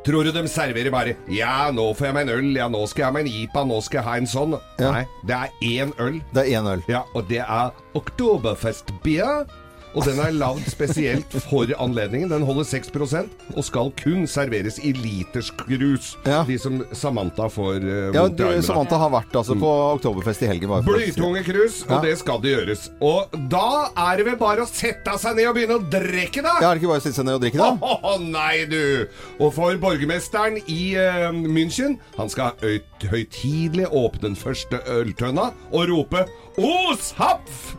Tror du de serverer bare 'Ja, nå får jeg meg en øl. Ja, nå skal jeg ha meg en IPA. Nå skal jeg ha en sånn.' Ja. Nei, det er én øl. Det er én øl. Ja, og det er Oktoberfestbier. Og den er lagd spesielt for anledningen. Den holder 6% og skal kun serveres i literskrus. Ja. De som Samantha får uh, Ja, du. Samantha har vært altså, på oktoberfest i helgen. Blytunge krus, og Ja. det skal det gjøres. Og da er det vel bare å sette seg ned og begynne å drikke, da! Ja, er det ikke bare å sette seg ned og drikke, da? Å nei, du! Og for borgermesteren i uh, München Han skal høyt, høytidelig åpne den første øltønna og rope Os Hapf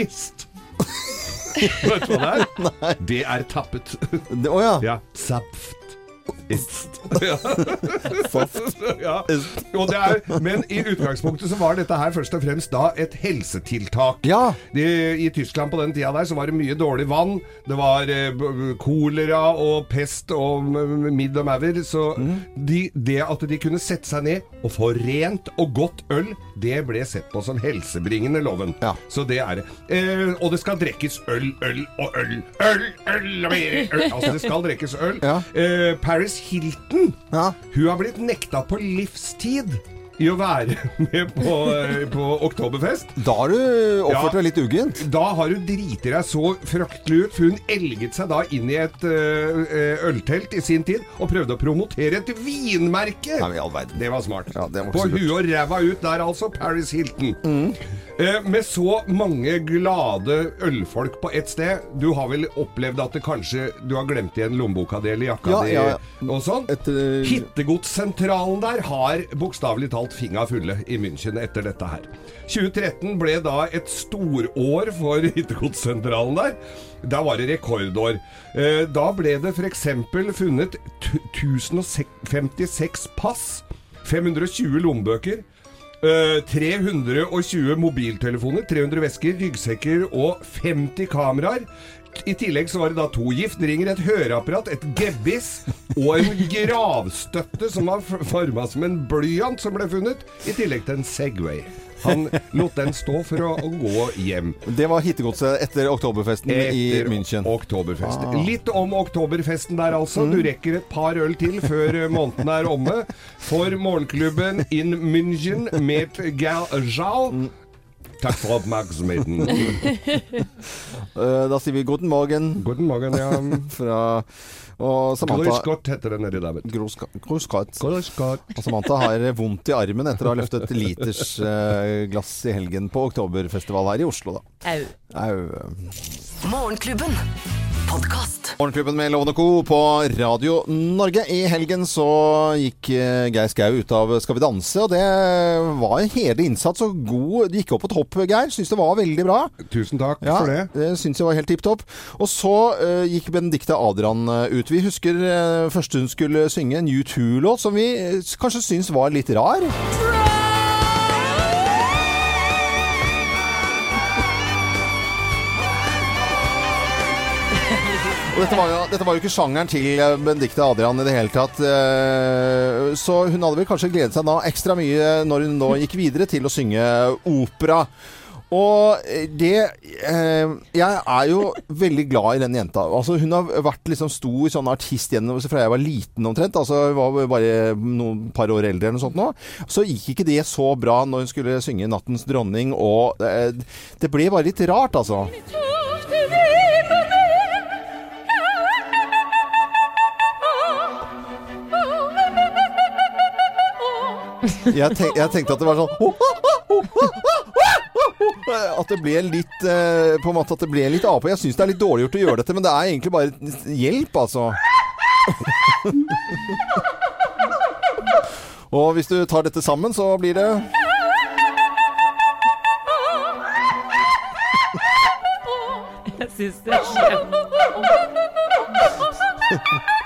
ist! Vet du hva det er? <laughs> Det er tappet. Å ja. Ja. Zapft. Ist. <laughs> Ja. ja. Og det er, men i utgangspunktet så var dette her først og fremst da et helsetiltak. Ja. De, I Tyskland på den tida der så var det mye dårlig vann. Det var eh, kolera og pest og midd og maur. Så de, det at de kunne sette seg ned og få rent og godt øl, det ble sett på som helsebringende, loven. Ja. Så det er det. Eh, og det skal drikkes øl, øl og øl. Øl, øl og mer øl. Altså det skal drikkes øl. Ja. Eh, Paris Hilton, Ja. hun har blitt nekta på livstid i å være <laughs> med på, eh, på Oktoberfest. Da har du oppført Ja. deg litt uggent. Da har du driti deg så fryktelig ut, for hun elget seg da inn i et øh, øltelt i sin tid og prøvde å promotere et vinmerke. Nei. Det var smart. Ja, det var På huet og ræva ut der, altså. Paris Hilton. Eh, med så mange glade ølfolk på ett sted. Du har vel opplevd at det kanskje du har glemt igjen lommeboka di eller jakka Ja, di ja, ja. og sånn? Etter- Hittegodssentralen der har bokstavelig talt finga fulle i München etter dette her. 2013 ble da et storår for <laughs> Hittegodssentralen der. Da var det rekordår. Eh, Da ble det f.eks. funnet 1056 pass, 520 lommebøker. Eh, 320 mobiltelefoner, 300 vesker, ryggsekker og 50 kameraer. I tillegg så var det da to gifteringer, et høreapparat, et gebiss og en gravstøtte som var forma som en blyant som ble funnet, i tillegg til en Segway. Han lot den stå for å, å gå hjem. Det var hittegodset etter oktoberfesten i München. Oktoberfest. Ah. Litt om oktoberfesten der, altså. Mm. Du rekker et par øl til før eh, måneden er omme. For morgenklubben in München med Galjau. Takk for oppmerksomheten. <laughs> Eh, Da sier vi guten morgen Guten morgen, ja. <laughs> fra Og Samantha Groskott heter det nedi der, vet du. Groskott. Og Samantha har vondt i armen etter å ha løftet et liters eh, glass i helgen på Oktoberfestival her i Oslo, da. Au. Au. Morgenklubben. Podkast. Morgenklubben med Lovende Co. på Radio Norge. I helgen så gikk eh, Geir Skau ut av Skal vi danse, og det var en hele innsats og god Det gikk opp på topp, Geir. Syns det var veldig bra. Tusen takk Ja, for det. det syns jeg var helt tipp topp. Og så uh, gikk Benedicte Adrian eh, ut. Vi husker uh, første hun skulle synge en U2-låt som vi eh, kanskje syns var litt rar. Og dette var, jo, dette var jo ikke sjangeren til eh, Benedicte Adrian i det hele tatt. eh, Så hun hadde vel kanskje gledet seg da ekstra mye når hun nå gikk videre til å synge opera. Og det eh, Jeg er jo veldig glad i den jenta. Altså Hun har vært liksom stor sånn artist gjennom fra jeg var liten omtrent. Altså Hun var bare noen par år eldre eller noe sånt nå. Så gikk ikke det så bra når hun skulle synge 'Nattens dronning', og eh, det ble bare litt rart, altså. Jeg, tenk, jeg tenkte at det var sånn <laughs> <laughs> At det ble litt eh, På en måte at det ble litt ape. Jeg syns det er litt dårlig gjort å gjøre dette, men det er egentlig bare hjelp, altså. <laughs> Og hvis du tar dette sammen, så blir det Jeg syns det er kjempe... <laughs>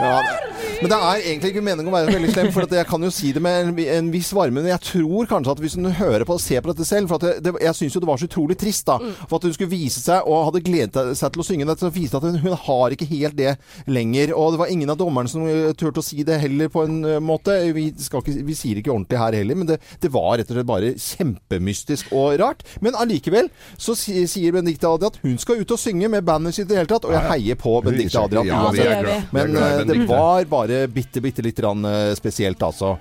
Ja, det, men det er egentlig ikke meningen å være veldig slem, for at jeg kan jo si det med en, en viss varme. Men jeg tror kanskje at hvis hun hører på og ser på dette selv For at det, det, jeg syns jo det var så utrolig trist, da. For at hun skulle vise seg og hadde gledet seg til å synge dette, så viste det at hun, hun har ikke helt det lenger. Og det var ingen av dommerne som eh, turte å si det heller, på en eh, måte. Vi, skal ikke, vi sier ikke ordentlig her heller, men det, det var rett og slett bare kjempemystisk og rart. Men allikevel så sier Benedicte Adrian at hun skal ut og synge med bandet sitt i det hele tatt, og jeg heier på Benedicte Adrian uansett. Men eh, det var bare bitte, bitte litt grann, eh, spesielt, altså.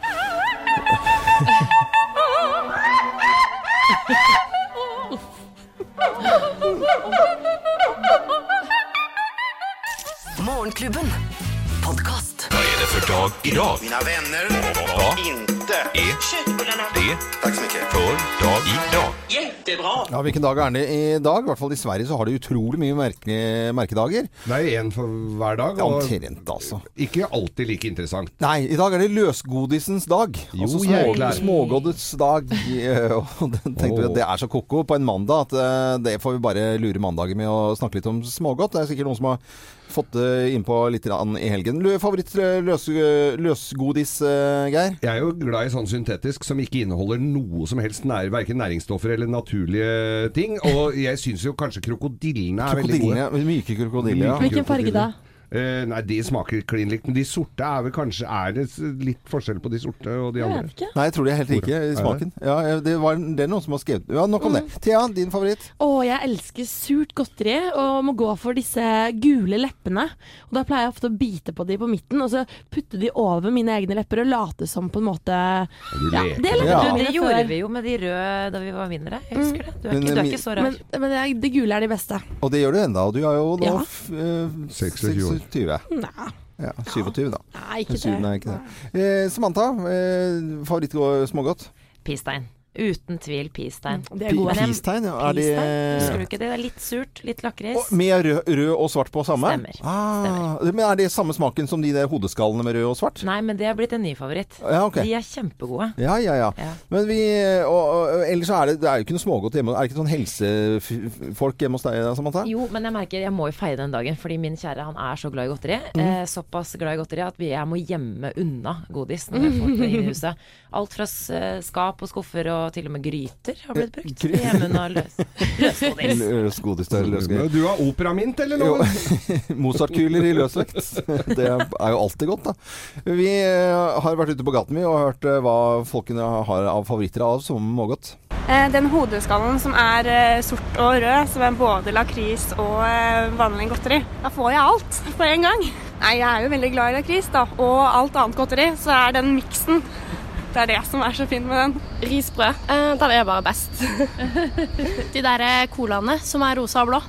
Morgenklubben. Podkast. Det för dag idag? Mina vänner, Vad inte är det Tack så mycket. för dag idag? Jättebra! Ja, Hvilken dag er det i dag? I hvert fall i Sverige så har de utrolig mye merke, merkedager. Det er én for hver dag. Og Omtrent, altså. ikke alltid like interessant. Nei, i dag er det løsgodisens dag. Jo, altså små, smågoddets dag. <laughs> Og den tenkte vi at det er så ko-ko på en mandag at eh, det får vi bare lure mandagen med å snakke litt om smågodt. Det er sikkert noen som har fått det innpå litt i helgen. Favoritt eh, eh, Geir? Jeg er jo glad i sånn syntetisk som ikke inneholder noe som helst nær, verken næringsstoffer eller naturlige ting. Og jeg syns jo kanskje krokodillene er veldig gode. Myke krokodiller. Ja. Hvilken farge da? Eh, nei, de smaker klin likt. Men de sorte er vel kanskje Er det litt forskjell på de sorte og de Jeg andre? ikke. Nei, jeg tror de er helt like i det? smaken. Ja, det, var, det er noen som har skrevet Ja, nok om det. Thea, din favoritt? Å, jeg elsker surt godteri og må gå for disse gule leppene. Og Da pleier jeg ofte å bite på de på midten, og så putte de over mine egne lepper og late som på en måte Ja, det Ja. Det gjorde vi jo med de røde da vi var mindre. Jeg husker det. Du er Men, ikke, du er ikke så rar. Men, men det, det gule er de beste. Og det gjør du enda. Og du har jo nå Ja. eh, 26 år. 26. Nei, Ja, 27, da. nei ikke det. nei, ikke det. Eh, Samantha, eh, favoritt-smågodt? Peacetegn. Uten tvil pistein. Det er gode. Men ja. Er de Husker du ikke det? Det er litt surt, litt lakris. Med rød, rød og svart på samme? Stemmer. Ah, men Er det samme smaken som de der hodeskallene med rød og svart? Nei, men det er blitt en ny favoritt. Ja, ok. De er kjempegode. Ja, ja, ja. Ja. Men vi og, og, Ellers så er det, det er jo ikke noe smågodt hjemme. Er det ikke sånn helsefolk hjemme hos deg, Samantha? Jo, men jeg merker jeg må jo feie den dagen, fordi min kjære han er så glad i godteri. Mm. Eh, såpass glad i godteri at vi, jeg må gjemme unna godis når jeg får det inn i huset. <laughs> Alt fra eh, skap og skuffer og til og med gryter har blitt brukt. Gry- Gjemme unna løs, <laughs> løsgodis. Løsgodis løsgodis. Du har operamint, eller noe? <laughs> Mozart-kuler i løsvekt. Det er jo alltid godt, da. Vi eh, har vært ute på gaten vi og hørt eh, hva folkene har av favoritter av smågodt. Eh, Den hodeskallen som er sort og rød, som er både lakris og vanlig godteri. Da får jeg alt på en gang. Nei, jeg er jo veldig glad i lakris, da. Og alt annet godteri. Så er den miksen Det er det som er så fint med den. Risbrød. Eh, den er bare best. <laughs> de der eh, colaene som er rosa og blå.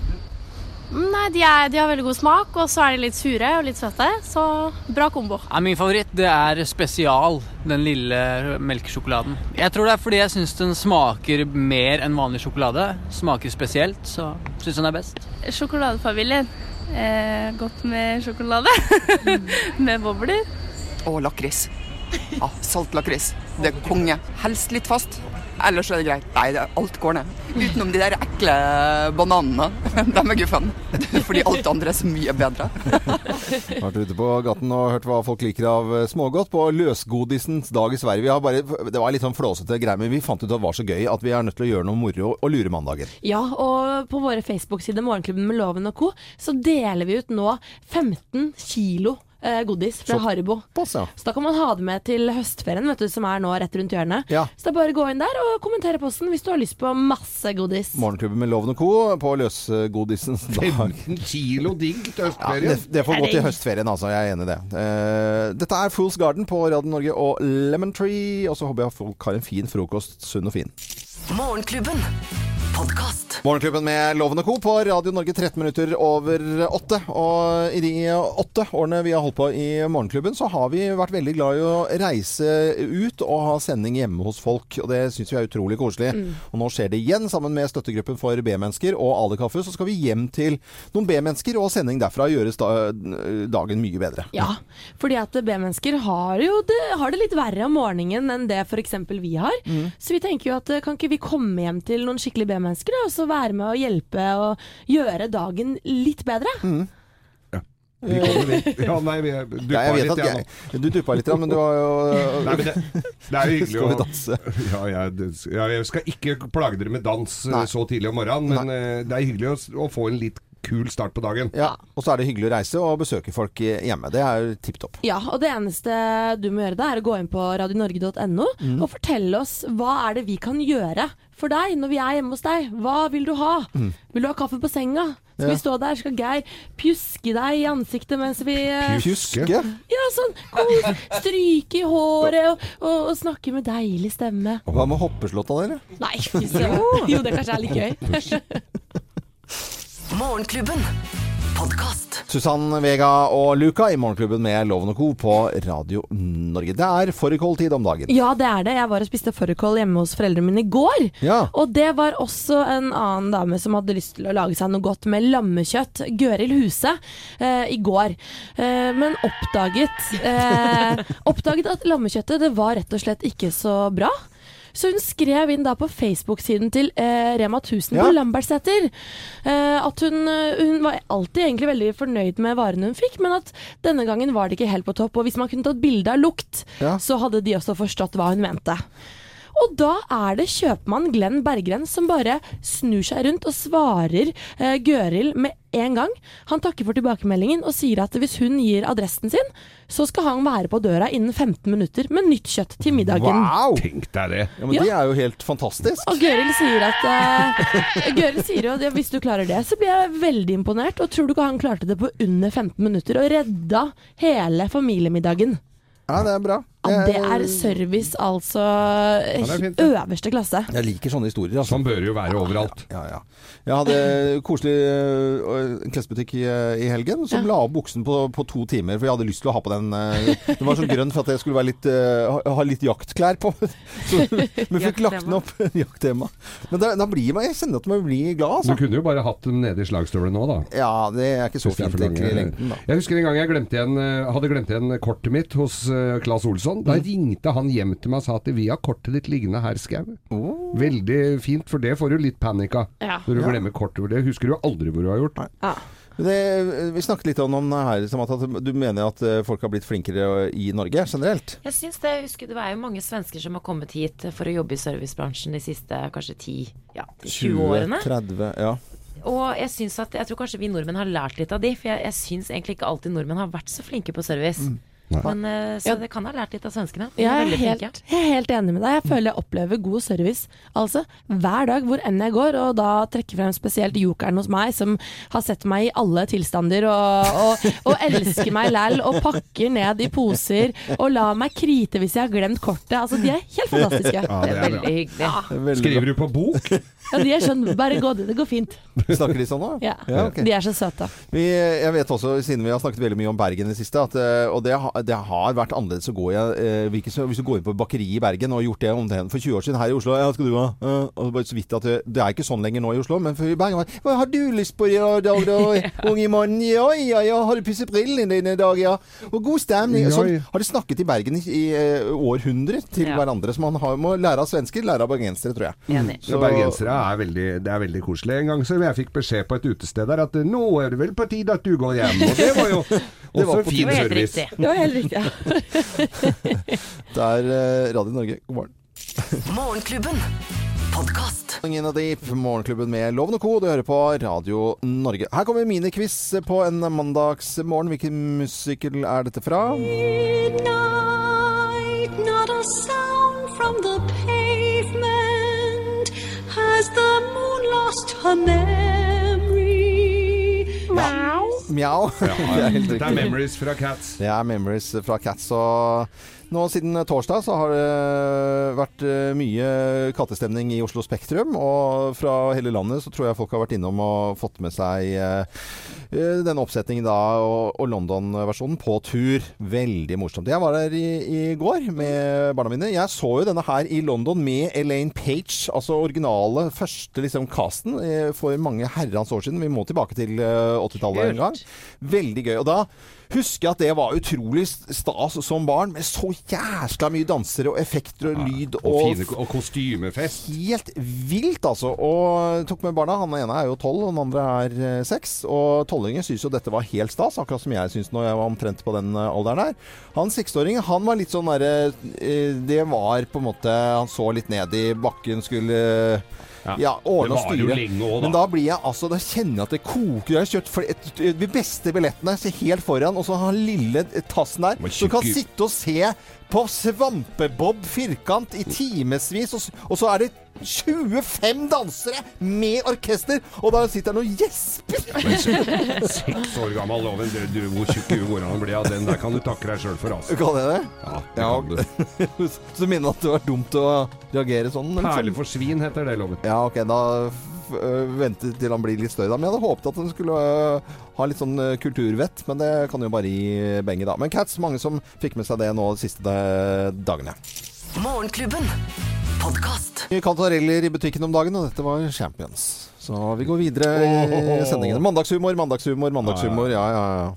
Mm, Nei, de, er, de har veldig god smak, og så er de litt sure og litt søte. Så bra kombo. Ja, min favoritt det er spesial, den lille melkesjokoladen. Jeg tror det er fordi jeg syns den smaker mer enn vanlig sjokolade. Smaker spesielt, så syns den er best. Sjokoladefamilien. Eh, godt med sjokolade. <laughs> med bobler. Og lakris. Ja, salt lakris. Det er konge. Helst litt fast. Ellers er det greit. Nei, det, alt går ned. Utenom de der ekle bananene. <laughs> De er guffen. Fordi alt andre er så mye bedre. Vært ute på gaten og hørt hva folk liker av eh, smågodt på løsgodisens dag i Sverige. Vi har bare, det var litt sånn flåsete greier, men vi fant ut at det var så gøy at vi er nødt til å gjøre noe moro og lure mandager. Ja, og på våre Facebook-sider Morgenklubben med Loven og co. så deler vi ut nå 15 kilo eh, godis fra Så- Haribo. Pass, ja. Så da kan man ha det med til høstferien, vet du, som er nå rett rundt hjørnet. Ja. Så det er bare å gå inn der og kommentere posten hvis du har lyst på masse godis. Morgenklubben med Loven og Co. på løsgodisens <laughs> dag. 15 kilo digg til Ja, høstferien. det, det får gå til høstferien, altså. Jeg er enig i det. Uh, dette er Fools Garden på Radio Norge og Lemon Tree. Og så håper jeg folk har en fin frokost. Sunn og fin. Morgenklubben. Podkast. Morgenklubben med Loven og Co. på Radio Norge 13 minutter over åtte. Og i de åtte årene vi har holdt på i Morgenklubben, så har vi vært veldig glad i å reise ut og ha sending hjemme hos folk. Og det syns vi er utrolig koselig. Mm. Og nå skjer det igjen, sammen med støttegruppen for B-mennesker og Ale Kaffe. Så skal vi hjem til noen B-mennesker og sending derfra gjøres da, dagen mye bedre. Ja, fordi at B-mennesker har jo det, har det litt verre om morgenen enn det f.eks. vi har. Mm. Så vi tenker jo at eh, kan ikke vi komme hjem til noen skikkelig B-mennesker da, og så være med og hjelpe og gjøre dagen litt bedre? Mm. Vi kommer dit. <laughs> Ja, nei, vi duppa Ja, litt, jeg nå. jeg, du duppa litt, ja, men du har jo Nei, men det, det er jo hyggelig Skal vi å danse? Ja, jeg, ja, jeg skal ikke plage dere med dans eh, Nei. så tidlig om morgenen, men nei. det er hyggelig å, å få en litt kul start på dagen. Ja, og så er det hyggelig å reise og besøke folk hjemme. Det er jo tipp topp. Ja, og det eneste du må gjøre da, er å gå inn på radionorge.no Mm. og fortelle oss hva er det vi kan gjøre for deg når vi er hjemme hos deg. Hva vil du ha? Mm. Vil du ha kaffe på senga? Skal Ja. vi stå der, skal Geir pjuske deg i ansiktet mens vi eh, Pjuske? Ja, sånn kos, stryke i håret og, og, og snakke med deilig stemme. Og Hva med hoppeslåtta, dere? Nei, fy søren. Jo, det kanskje er litt gøy. <laughs> Morgenklubben. Podkast. Susann Vega og Luca i Morgenklubben med Loven og Co. på Radio Norge. Det er fårikåltid om dagen. Ja, det er det. Jeg var og spiste fårikål hjemme hos foreldrene mine i går. Ja. Og det var også en annen dame som hadde lyst til å lage seg noe godt med lammekjøtt. Gøril Huse eh, i går. Eh, men oppdaget, eh, <laughs> oppdaget at lammekjøttet det var rett og slett ikke så bra. Så hun skrev inn da på Facebook-siden til eh, Rema 1000 Ja. på Lambertseter eh, at hun, eh, hun var alltid egentlig veldig fornøyd med varene hun fikk, men at denne gangen var det ikke helt på topp. Og hvis man kunne tatt bilde av lukt, Ja. så hadde de også forstått hva hun mente. Og da er det kjøpmann Glenn Berggren som bare snur seg rundt og svarer eh, Gøril med en gang. Han takker for tilbakemeldingen og sier at hvis hun gir adressen sin, så skal han være på døra innen 15 minutter med nytt kjøtt til middagen. Wow! Tenk deg det. Ja, men Ja. Det er jo helt fantastisk. Og Gøril sier at eh, Gøril sier jo at ja, hvis du klarer det, så blir jeg veldig imponert. Og tror du ikke han klarte det på under 15 minutter og redda hele familiemiddagen? Ja, det er bra. Ja, det er service, altså Ja, er fint, øverste klasse. Jeg liker sånne historier. Altså. Sånn bør det jo være overalt. Ja, ja. Jeg hadde koselig uh, en klesbutikk i, i helgen som la opp buksen på, på to timer, for jeg hadde lyst til å ha på den uh, Den var så grønn for at jeg skulle være litt, uh, ha, ha litt jaktklær på. <laughs> Så vi fikk lagt den opp. <laughs> Jakttema. Men da, da blir man, jeg kjenner at man blir glad, Du altså. kunne jo bare hatt dem nede i slagstøvlet nå, da. Ja, det er ikke så fint for egentlig i lengden, da. Jeg husker en gang jeg glemte igjen, hadde glemt igjen kortet mitt hos Claes Olsson. Da Mm. ringte han hjem til meg og sa at vi har kortet ditt liggende her, Skau. Oh. Veldig fint, for det får du litt panikk av. Ja. Når du Ja. glemmer kortet. Det husker du aldri hvor du har gjort. Ja. Det, vi snakket litt om det her, som at du mener at øh, folk har blitt flinkere i Norge generelt? Jeg syns det. Jeg husker det var jo mange svensker som har kommet hit for å jobbe i servicebransjen de siste kanskje 10, ja, 20 årene. 30, ja. Og jeg synes at Jeg tror kanskje vi nordmenn har lært litt av de, for jeg, jeg syns egentlig ikke alltid nordmenn har vært så flinke på service. Men, eh, så det kan ha lært litt av svenskene. Jeg er, helt, jeg er helt enig med deg. Jeg føler jeg opplever god service. Altså, hver dag hvor enn jeg går, og da trekker frem spesielt jokeren hos meg, som har sett meg i alle tilstander og, og, og elsker meg læll, og pakker ned i poser, og lar meg krite hvis jeg har glemt kortet. Altså, de er helt <laughs> fantastiske. Ja, det er. Veldig hyggelig. Ja. Skriver du på bok? Ja, de er sånn, bare gå, det går fint. Snakker de sånn nå? Ja. ok. De er så søte. Vi, jeg vet også, siden vi har snakket veldig mye om Bergen i det siste, at, eh, og det, har- det har vært annerledes å gå i eh, Hvis du går inn på bakeriet i Bergen og har gjort det om det for 20 år siden her i Oslo Ja, skal du ha? Og bare så vidt at det, det er ikke sånn lenger nå i Oslo, men for i Bergen var det, Hva har du lyst på i dag, da, da, unge mann? Ja, ja, ja, har du pusset brillene dine i dag, ja? Og god stemning. Sånn har de snakket i Bergen i, i eh, århundrer til Ja. hverandre. Så man har, må lære av svensker, lære av bergensere, tror jeg. Enig. Så bergensere er veldig, det er veldig koselig. En gang så jeg fikk beskjed på et utested der at nå er det vel på tide at du går hjem. Og det var jo <laughs> Det var også fin service. Det var helt <laughs> riktig. Ja. Det er eh, Radio Norge. God morgen. <laughs> Morgenklubben. Podkast. Deep, Morgenklubben med Loven og Co. Du hører på Radio Norge. Her kommer miniquiz på en mandagsmorgen. Hvilken musikkel er dette fra? Midnight, not a sound from the pavement. Has the moon lost her memory? Mjau. Ja, Det er. Memories fra Cats. Det er Memories fra Cats. Og nå siden torsdag så har det vært eh, mye kattestemning i Oslo Spektrum. Og fra hele landet så tror jeg folk har vært innom og fått med seg eh, eh, denne oppsetningen da, og, London-versjonen på tur. Veldig morsomt. Jeg var der i, i går med barna mine. Jeg så jo denne her i London med Elaine Page, altså originale første liksom casten eh, for mange herrens år siden. Vi må tilbake til eh, 80-tallet en gang. Veldig gøy. Og da husker at det var utrolig stas som barn, med så jæsla mye dansere og effekter og lyd Og, og, fine, og kostymefest. Helt vilt, altså. Og tok med barna. Han ene er jo tolv, og den andre er eh, seks. Og tolvåringen syns jo dette var helt stas, akkurat som jeg syns når jeg var omtrent på den eh, alderen her. Han seksåringen, han var litt sånn derre eh, Det var på en måte Han så litt ned i bakken, skulle Ja. ja, ordne og styre. lenge også, da. Men da blir jeg altså Da kjenner jeg at det koker. Jeg har kjørt for et, de beste billettene helt foran, og så har han lille tassen der. Så du kan sitte og se på svampebob firkant i timevis, og, og så er det 25 dansere med orkester, og da sitter han og gjesper! <laughs> Seks år gammel loven. Du, du, hvor tjukk huet går han å bli av den der kan du takke deg sjøl for, altså. Kan jeg det? Ja, det Ja, kan du. <laughs> Så du minner at det var dumt å reagere sånn? Perle sånn? for svin heter det, loven. Ja, ok, da vente til han blir litt større, da. Men jeg hadde håpet at han skulle øh, ha litt sånn øh, kulturvett, men det kan jo bare gi benget, da. Men Cats, mange som fikk med seg det nå de siste dagene. Morgenklubben. Nye kantareller i butikken om dagen, og dette var Champions. Så vi går videre i sendingene. Mandagshumor, mandagshumor, mandagshumor. Ja, ja, ja.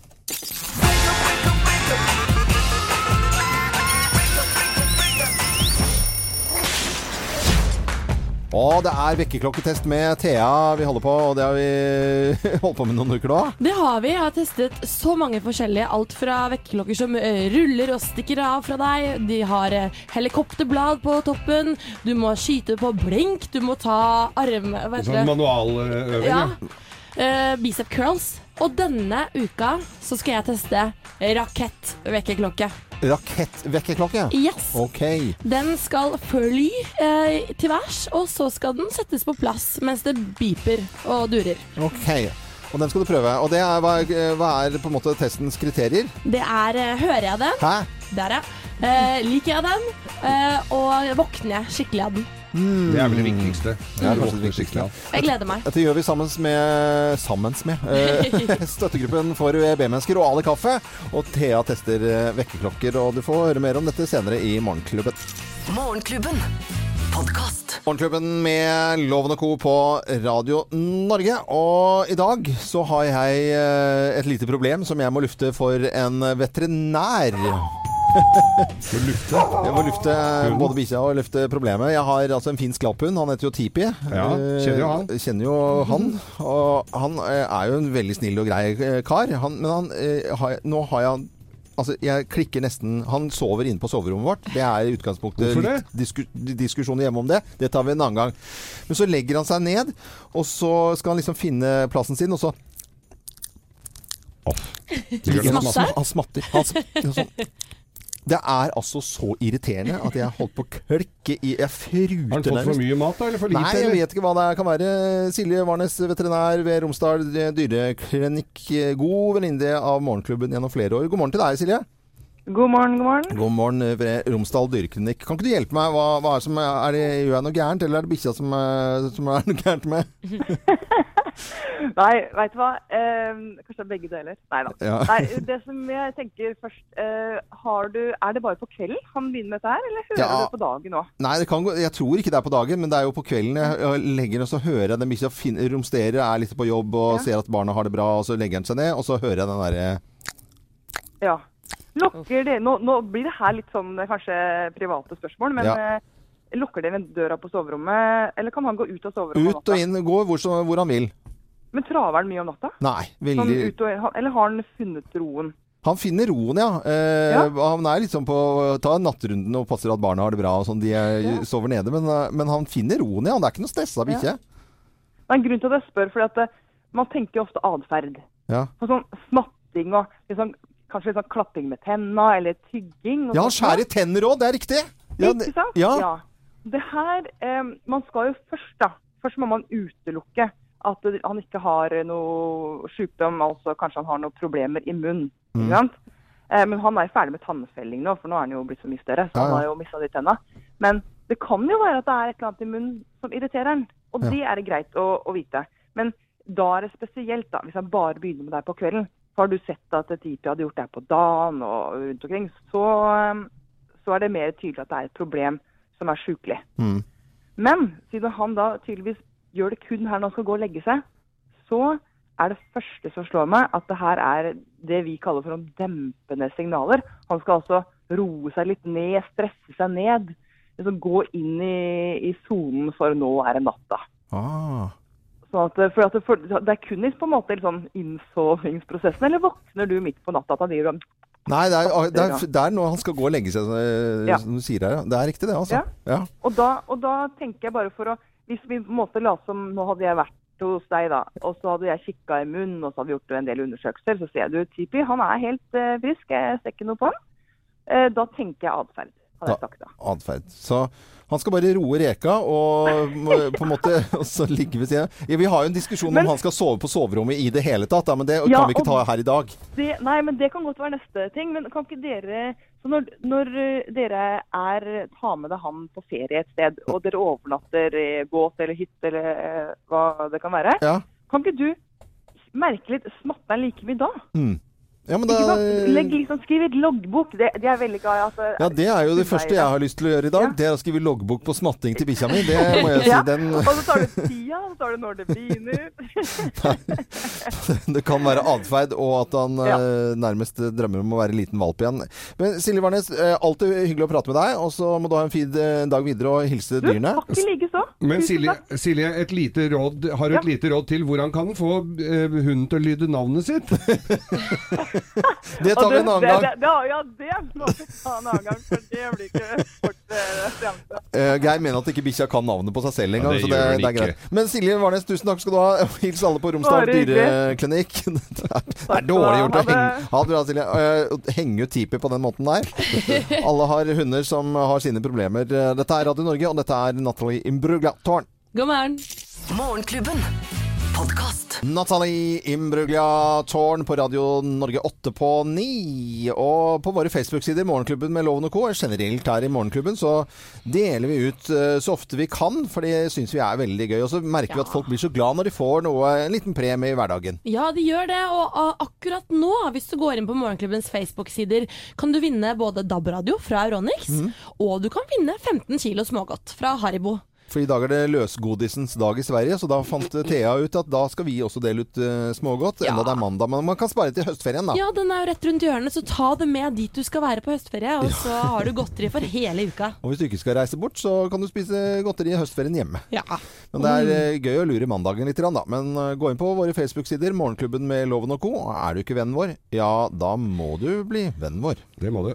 Og det er vekkerklokketest med Thea vi holder på, og det har vi <laughs> holdt på med noen uker nå. Det har vi. Jeg har testet så mange forskjellige. Alt fra vekkerklokker som eh, ruller og stikker av fra deg. De har eh, helikopterblad på toppen. Du må skyte på blink. Du må ta arm... Hva heter Sånn det? manualøving, Ja. Eh, bicep curls. Og denne uka så skal jeg teste rakettvekkerklokke. Rakettvekkerklokke? Yes. Ok. Den skal fly eh, til værs, og så skal den settes på plass mens det beeper og durer. Ok. Og den skal du prøve. Og det er, hva, er, hva er på en måte testens kriterier? Det er eh, Hører jeg den? Hæ? Der, ja. Eh, liker jeg den? Eh, og våkner jeg skikkelig av den? Det er vel det viktigste. Det er kanskje det viktigste. Jeg gleder meg. Dette gjør vi sammen med, sammen med eh, <laughs> støttegruppen for UEB-mennesker og Ali Kaffe. Og Thea tester eh, vekkerklokker, og du får høre mer om dette senere i Morgenklubben. Morgenklubben. Podkast. Morgenklubben med Loven og Co. på Radio Norge. Og i dag så har jeg eh, et lite problem som jeg må lufte for en veterinær. Må lufte. Jeg må lufte både bikkja og lufte problemet. Jeg har altså en finsk lapphund. Han heter jo Tipi. Ja, kjenner jo han. Eh, Kjenner jo han. Og han eh, er jo en veldig snill og grei eh, kar. Han, men han, nå har jeg Altså, jeg klikker nesten Han sover inne på soverommet vårt. Det er i utgangspunktet det? litt disku, diskusjoner hjemme om det. Det tar vi en annen gang. Men så legger han seg ned, og så skal han liksom finne plassen sin, og så oh. Smatter? han smatter. Han smatter. Han, sm- sånn. Det er altså så irriterende at jeg holdt på å klikke i Jeg fruter Har han fått for mye mat, da? Eller for lite? Nei, jeg vet ikke hva det kan være. Silje Warnes, veterinær ved Romsdal dyreklinikk. God venninne av Morgenklubben gjennom flere år. God morgen til deg, Silje. God morgen, god morgen. God morgen ved Romsdal dyreklinikk. Kan ikke du hjelpe meg? Hva, hva er, det som, er det, gjør jeg noe gærent, eller er det bikkja som, er- som er noe gærent med? <laughs> <laughs> Nei, veit du hva? Eh, kanskje begge deler. Nei da. Ja. Nei, det som jeg tenker først eh, har du, Er det bare på kvelden han begynner med dette her, eller hører Ja. du det på dagen òg? Nei, det kan gå, jeg tror ikke det er på dagen, men det er jo på kvelden. Jeg, jeg legger og så hører jeg den bikkja fin- romsterer, er litt på jobb og ser at barna har det bra, og så legger han seg ned, og så hører jeg den derre Ja. Lokker det, nå, nå blir det her litt sånn eh, kanskje private spørsmål, men Ja. Lukker dere døra på soverommet, eller kan han gå ut av soverommet om Ut og inn, gå hvor, hvor han vil. Men traver han mye om natta? Nei, Sånn veldig ut og, eller har han funnet roen? Han finner roen, ja. Eh, Han er liksom på Ta nattrunden og passer at barna har det bra og sånn. De er, sover nede. Men, eh, men han finner roen, ja. Det er ikke noe stressa bikkje. Det er en grunn til at jeg spør, fordi at eh, man tenker jo ofte atferd. Ja. På sånn smatting og liksom, kanskje litt sånn klapping med tenna, eller tygging. ja, han skjærer tenner òg. Det er riktig. Ja, Ikke sant? Ja. Det her, eh, Man skal jo først da, først må man utelukke at han ikke har noe sykdom, altså kanskje han har noen problemer i munnen. Mm. Eh, men han er ferdig med tannfelling nå, for nå er han jo blitt så mye større. Så Ja, ja. han har jo mista de tenna. Men det kan jo være at det er et eller annet i munnen som irriterer han. Og Ja. det er det greit å, å vite. Men da er det spesielt, da, hvis han bare begynner med deg på kvelden. Så har du sett at Tipi hadde gjort det her på dagen og rundt omkring. Så, så er det mer tydelig at det er et problem som er sjukelig. Mm. Men siden han da tydeligvis gjør det kun her når han skal gå og legge seg, så er det første som slår meg at det her er det vi kaller for noen dempende signaler. Han skal altså roe seg litt ned, stresse seg ned. Liksom gå inn i i sonen for nå er det natta. Ah. At, for at det, for, det er kun i på en måte liksom, innsovningsprosessen, eller våkner du midt på natta at han driver og Nei, det er, det, er, det er når han skal gå og legge seg, Ja. som du sier her. Det er riktig, det. altså. Ja. Ja. Og da, og da tenker jeg bare for å Hvis vi på en måte la som Nå hadde jeg vært hos deg, da, og så hadde jeg kikka i munnen, og så hadde vi gjort en del undersøkelser, så ser du Tipi, han er helt eh, frisk, jeg ser ikke noe på han. Eh, da tenker jeg atferd, jeg sagt da. Atferd. Så han skal bare roe reka og <laughs> på en måte <laughs> og så ligge ved siden. Ja, vi har jo en diskusjon Men- om han skal sove på soverommet i det hele tatt, da, men det Ja, kan vi ikke ta her i dag. Det, nei, men det kan godt være neste ting. Men kan ikke dere så når, når eh, dere er tar med deg han på ferie et sted, og dere overnatter i båt eller hytte eller eh, hva det kan være, Ja. kan ikke du merke litt Smatter han like mye da? Mm. Ja, men da? Legg liksom, skriv et loggbok. Det, det er veldig glad i. Altså, ja, det er jo det første jeg har lyst til å gjøre i dag. Det er å skrive loggbok på smatting til bikkja mi. Det <laughs> må jeg si. Ja, Den, Og så tar du tida, og så tar du når det begynner. <laughs> det kan være atferd, og at han ja. nærmest drømmer om å være liten valp igjen. Men Silje Warnes, eh, alltid hyggelig å prate med deg, og så må du ha en fin eh, dag videre og hilse dyrene. Takk i likeså. Men Silje, Silje, et lite råd, har du et lite råd til hvordan kan den få eh, hunden til å lyde navnet sitt? <laughs> Det tar vi en annen gang. Det, det, ja, det må vi ta en annen gang, for det blir ikke fort eh. Eh, Geir mener at ikke bikkja kan navnet på seg selv engang. Ja, det så det, det er greit. Men Silje Warnes, tusen takk skal du ha. <laughs> Hils alle på Romsdal dyreklinikk. <laughs> Det er, det er dårlig gjort å henge Ha det bra, Silje. Uh, Henge ut Tipi på den måten der. <laughs> Alle har hunder som har sine problemer. Eh, Dette er Radio Norge, og dette er Natalie Imbruglia Tårn. God morgen. Morgenklubben. Podkast. Natalie Imbruglia Tårn på Radio Norge 8 på 9. Og på våre Facebook-sider, Morgenklubben med Loven og Co. Generelt her i Morgenklubben så deler vi ut eh, så ofte vi kan, for det syns vi er veldig gøy. Og så merker vi at folk blir så glad når de får noe, en liten premie i hverdagen. Ja, de gjør det. Og akkurat nå, hvis du går inn på Morgenklubbens Facebook-sider, kan du vinne både DAB-radio fra Euronix, mm. og du kan vinne 15 kilo smågodt fra Haribo. For i dag er det løsgodisens dag i Sverige, så da fant Thea ut at da skal vi også dele ut eh, smågodt. Enda det er mandag, men man kan spare til høstferien, da. Ja, den er jo rett rundt hjørnet, så ta det med dit du skal være på høstferie, og så har du godteri for hele uka. Og hvis du ikke skal reise bort, så kan du spise godteri i høstferien hjemme. Ja. Men det er eh, gøy å lure mandagen litt, da. Men eh, gå inn på våre Facebook-sider, Morgenklubben med Loven og co. Er du ikke vennen vår, ja, da må du bli vennen vår. Det må du.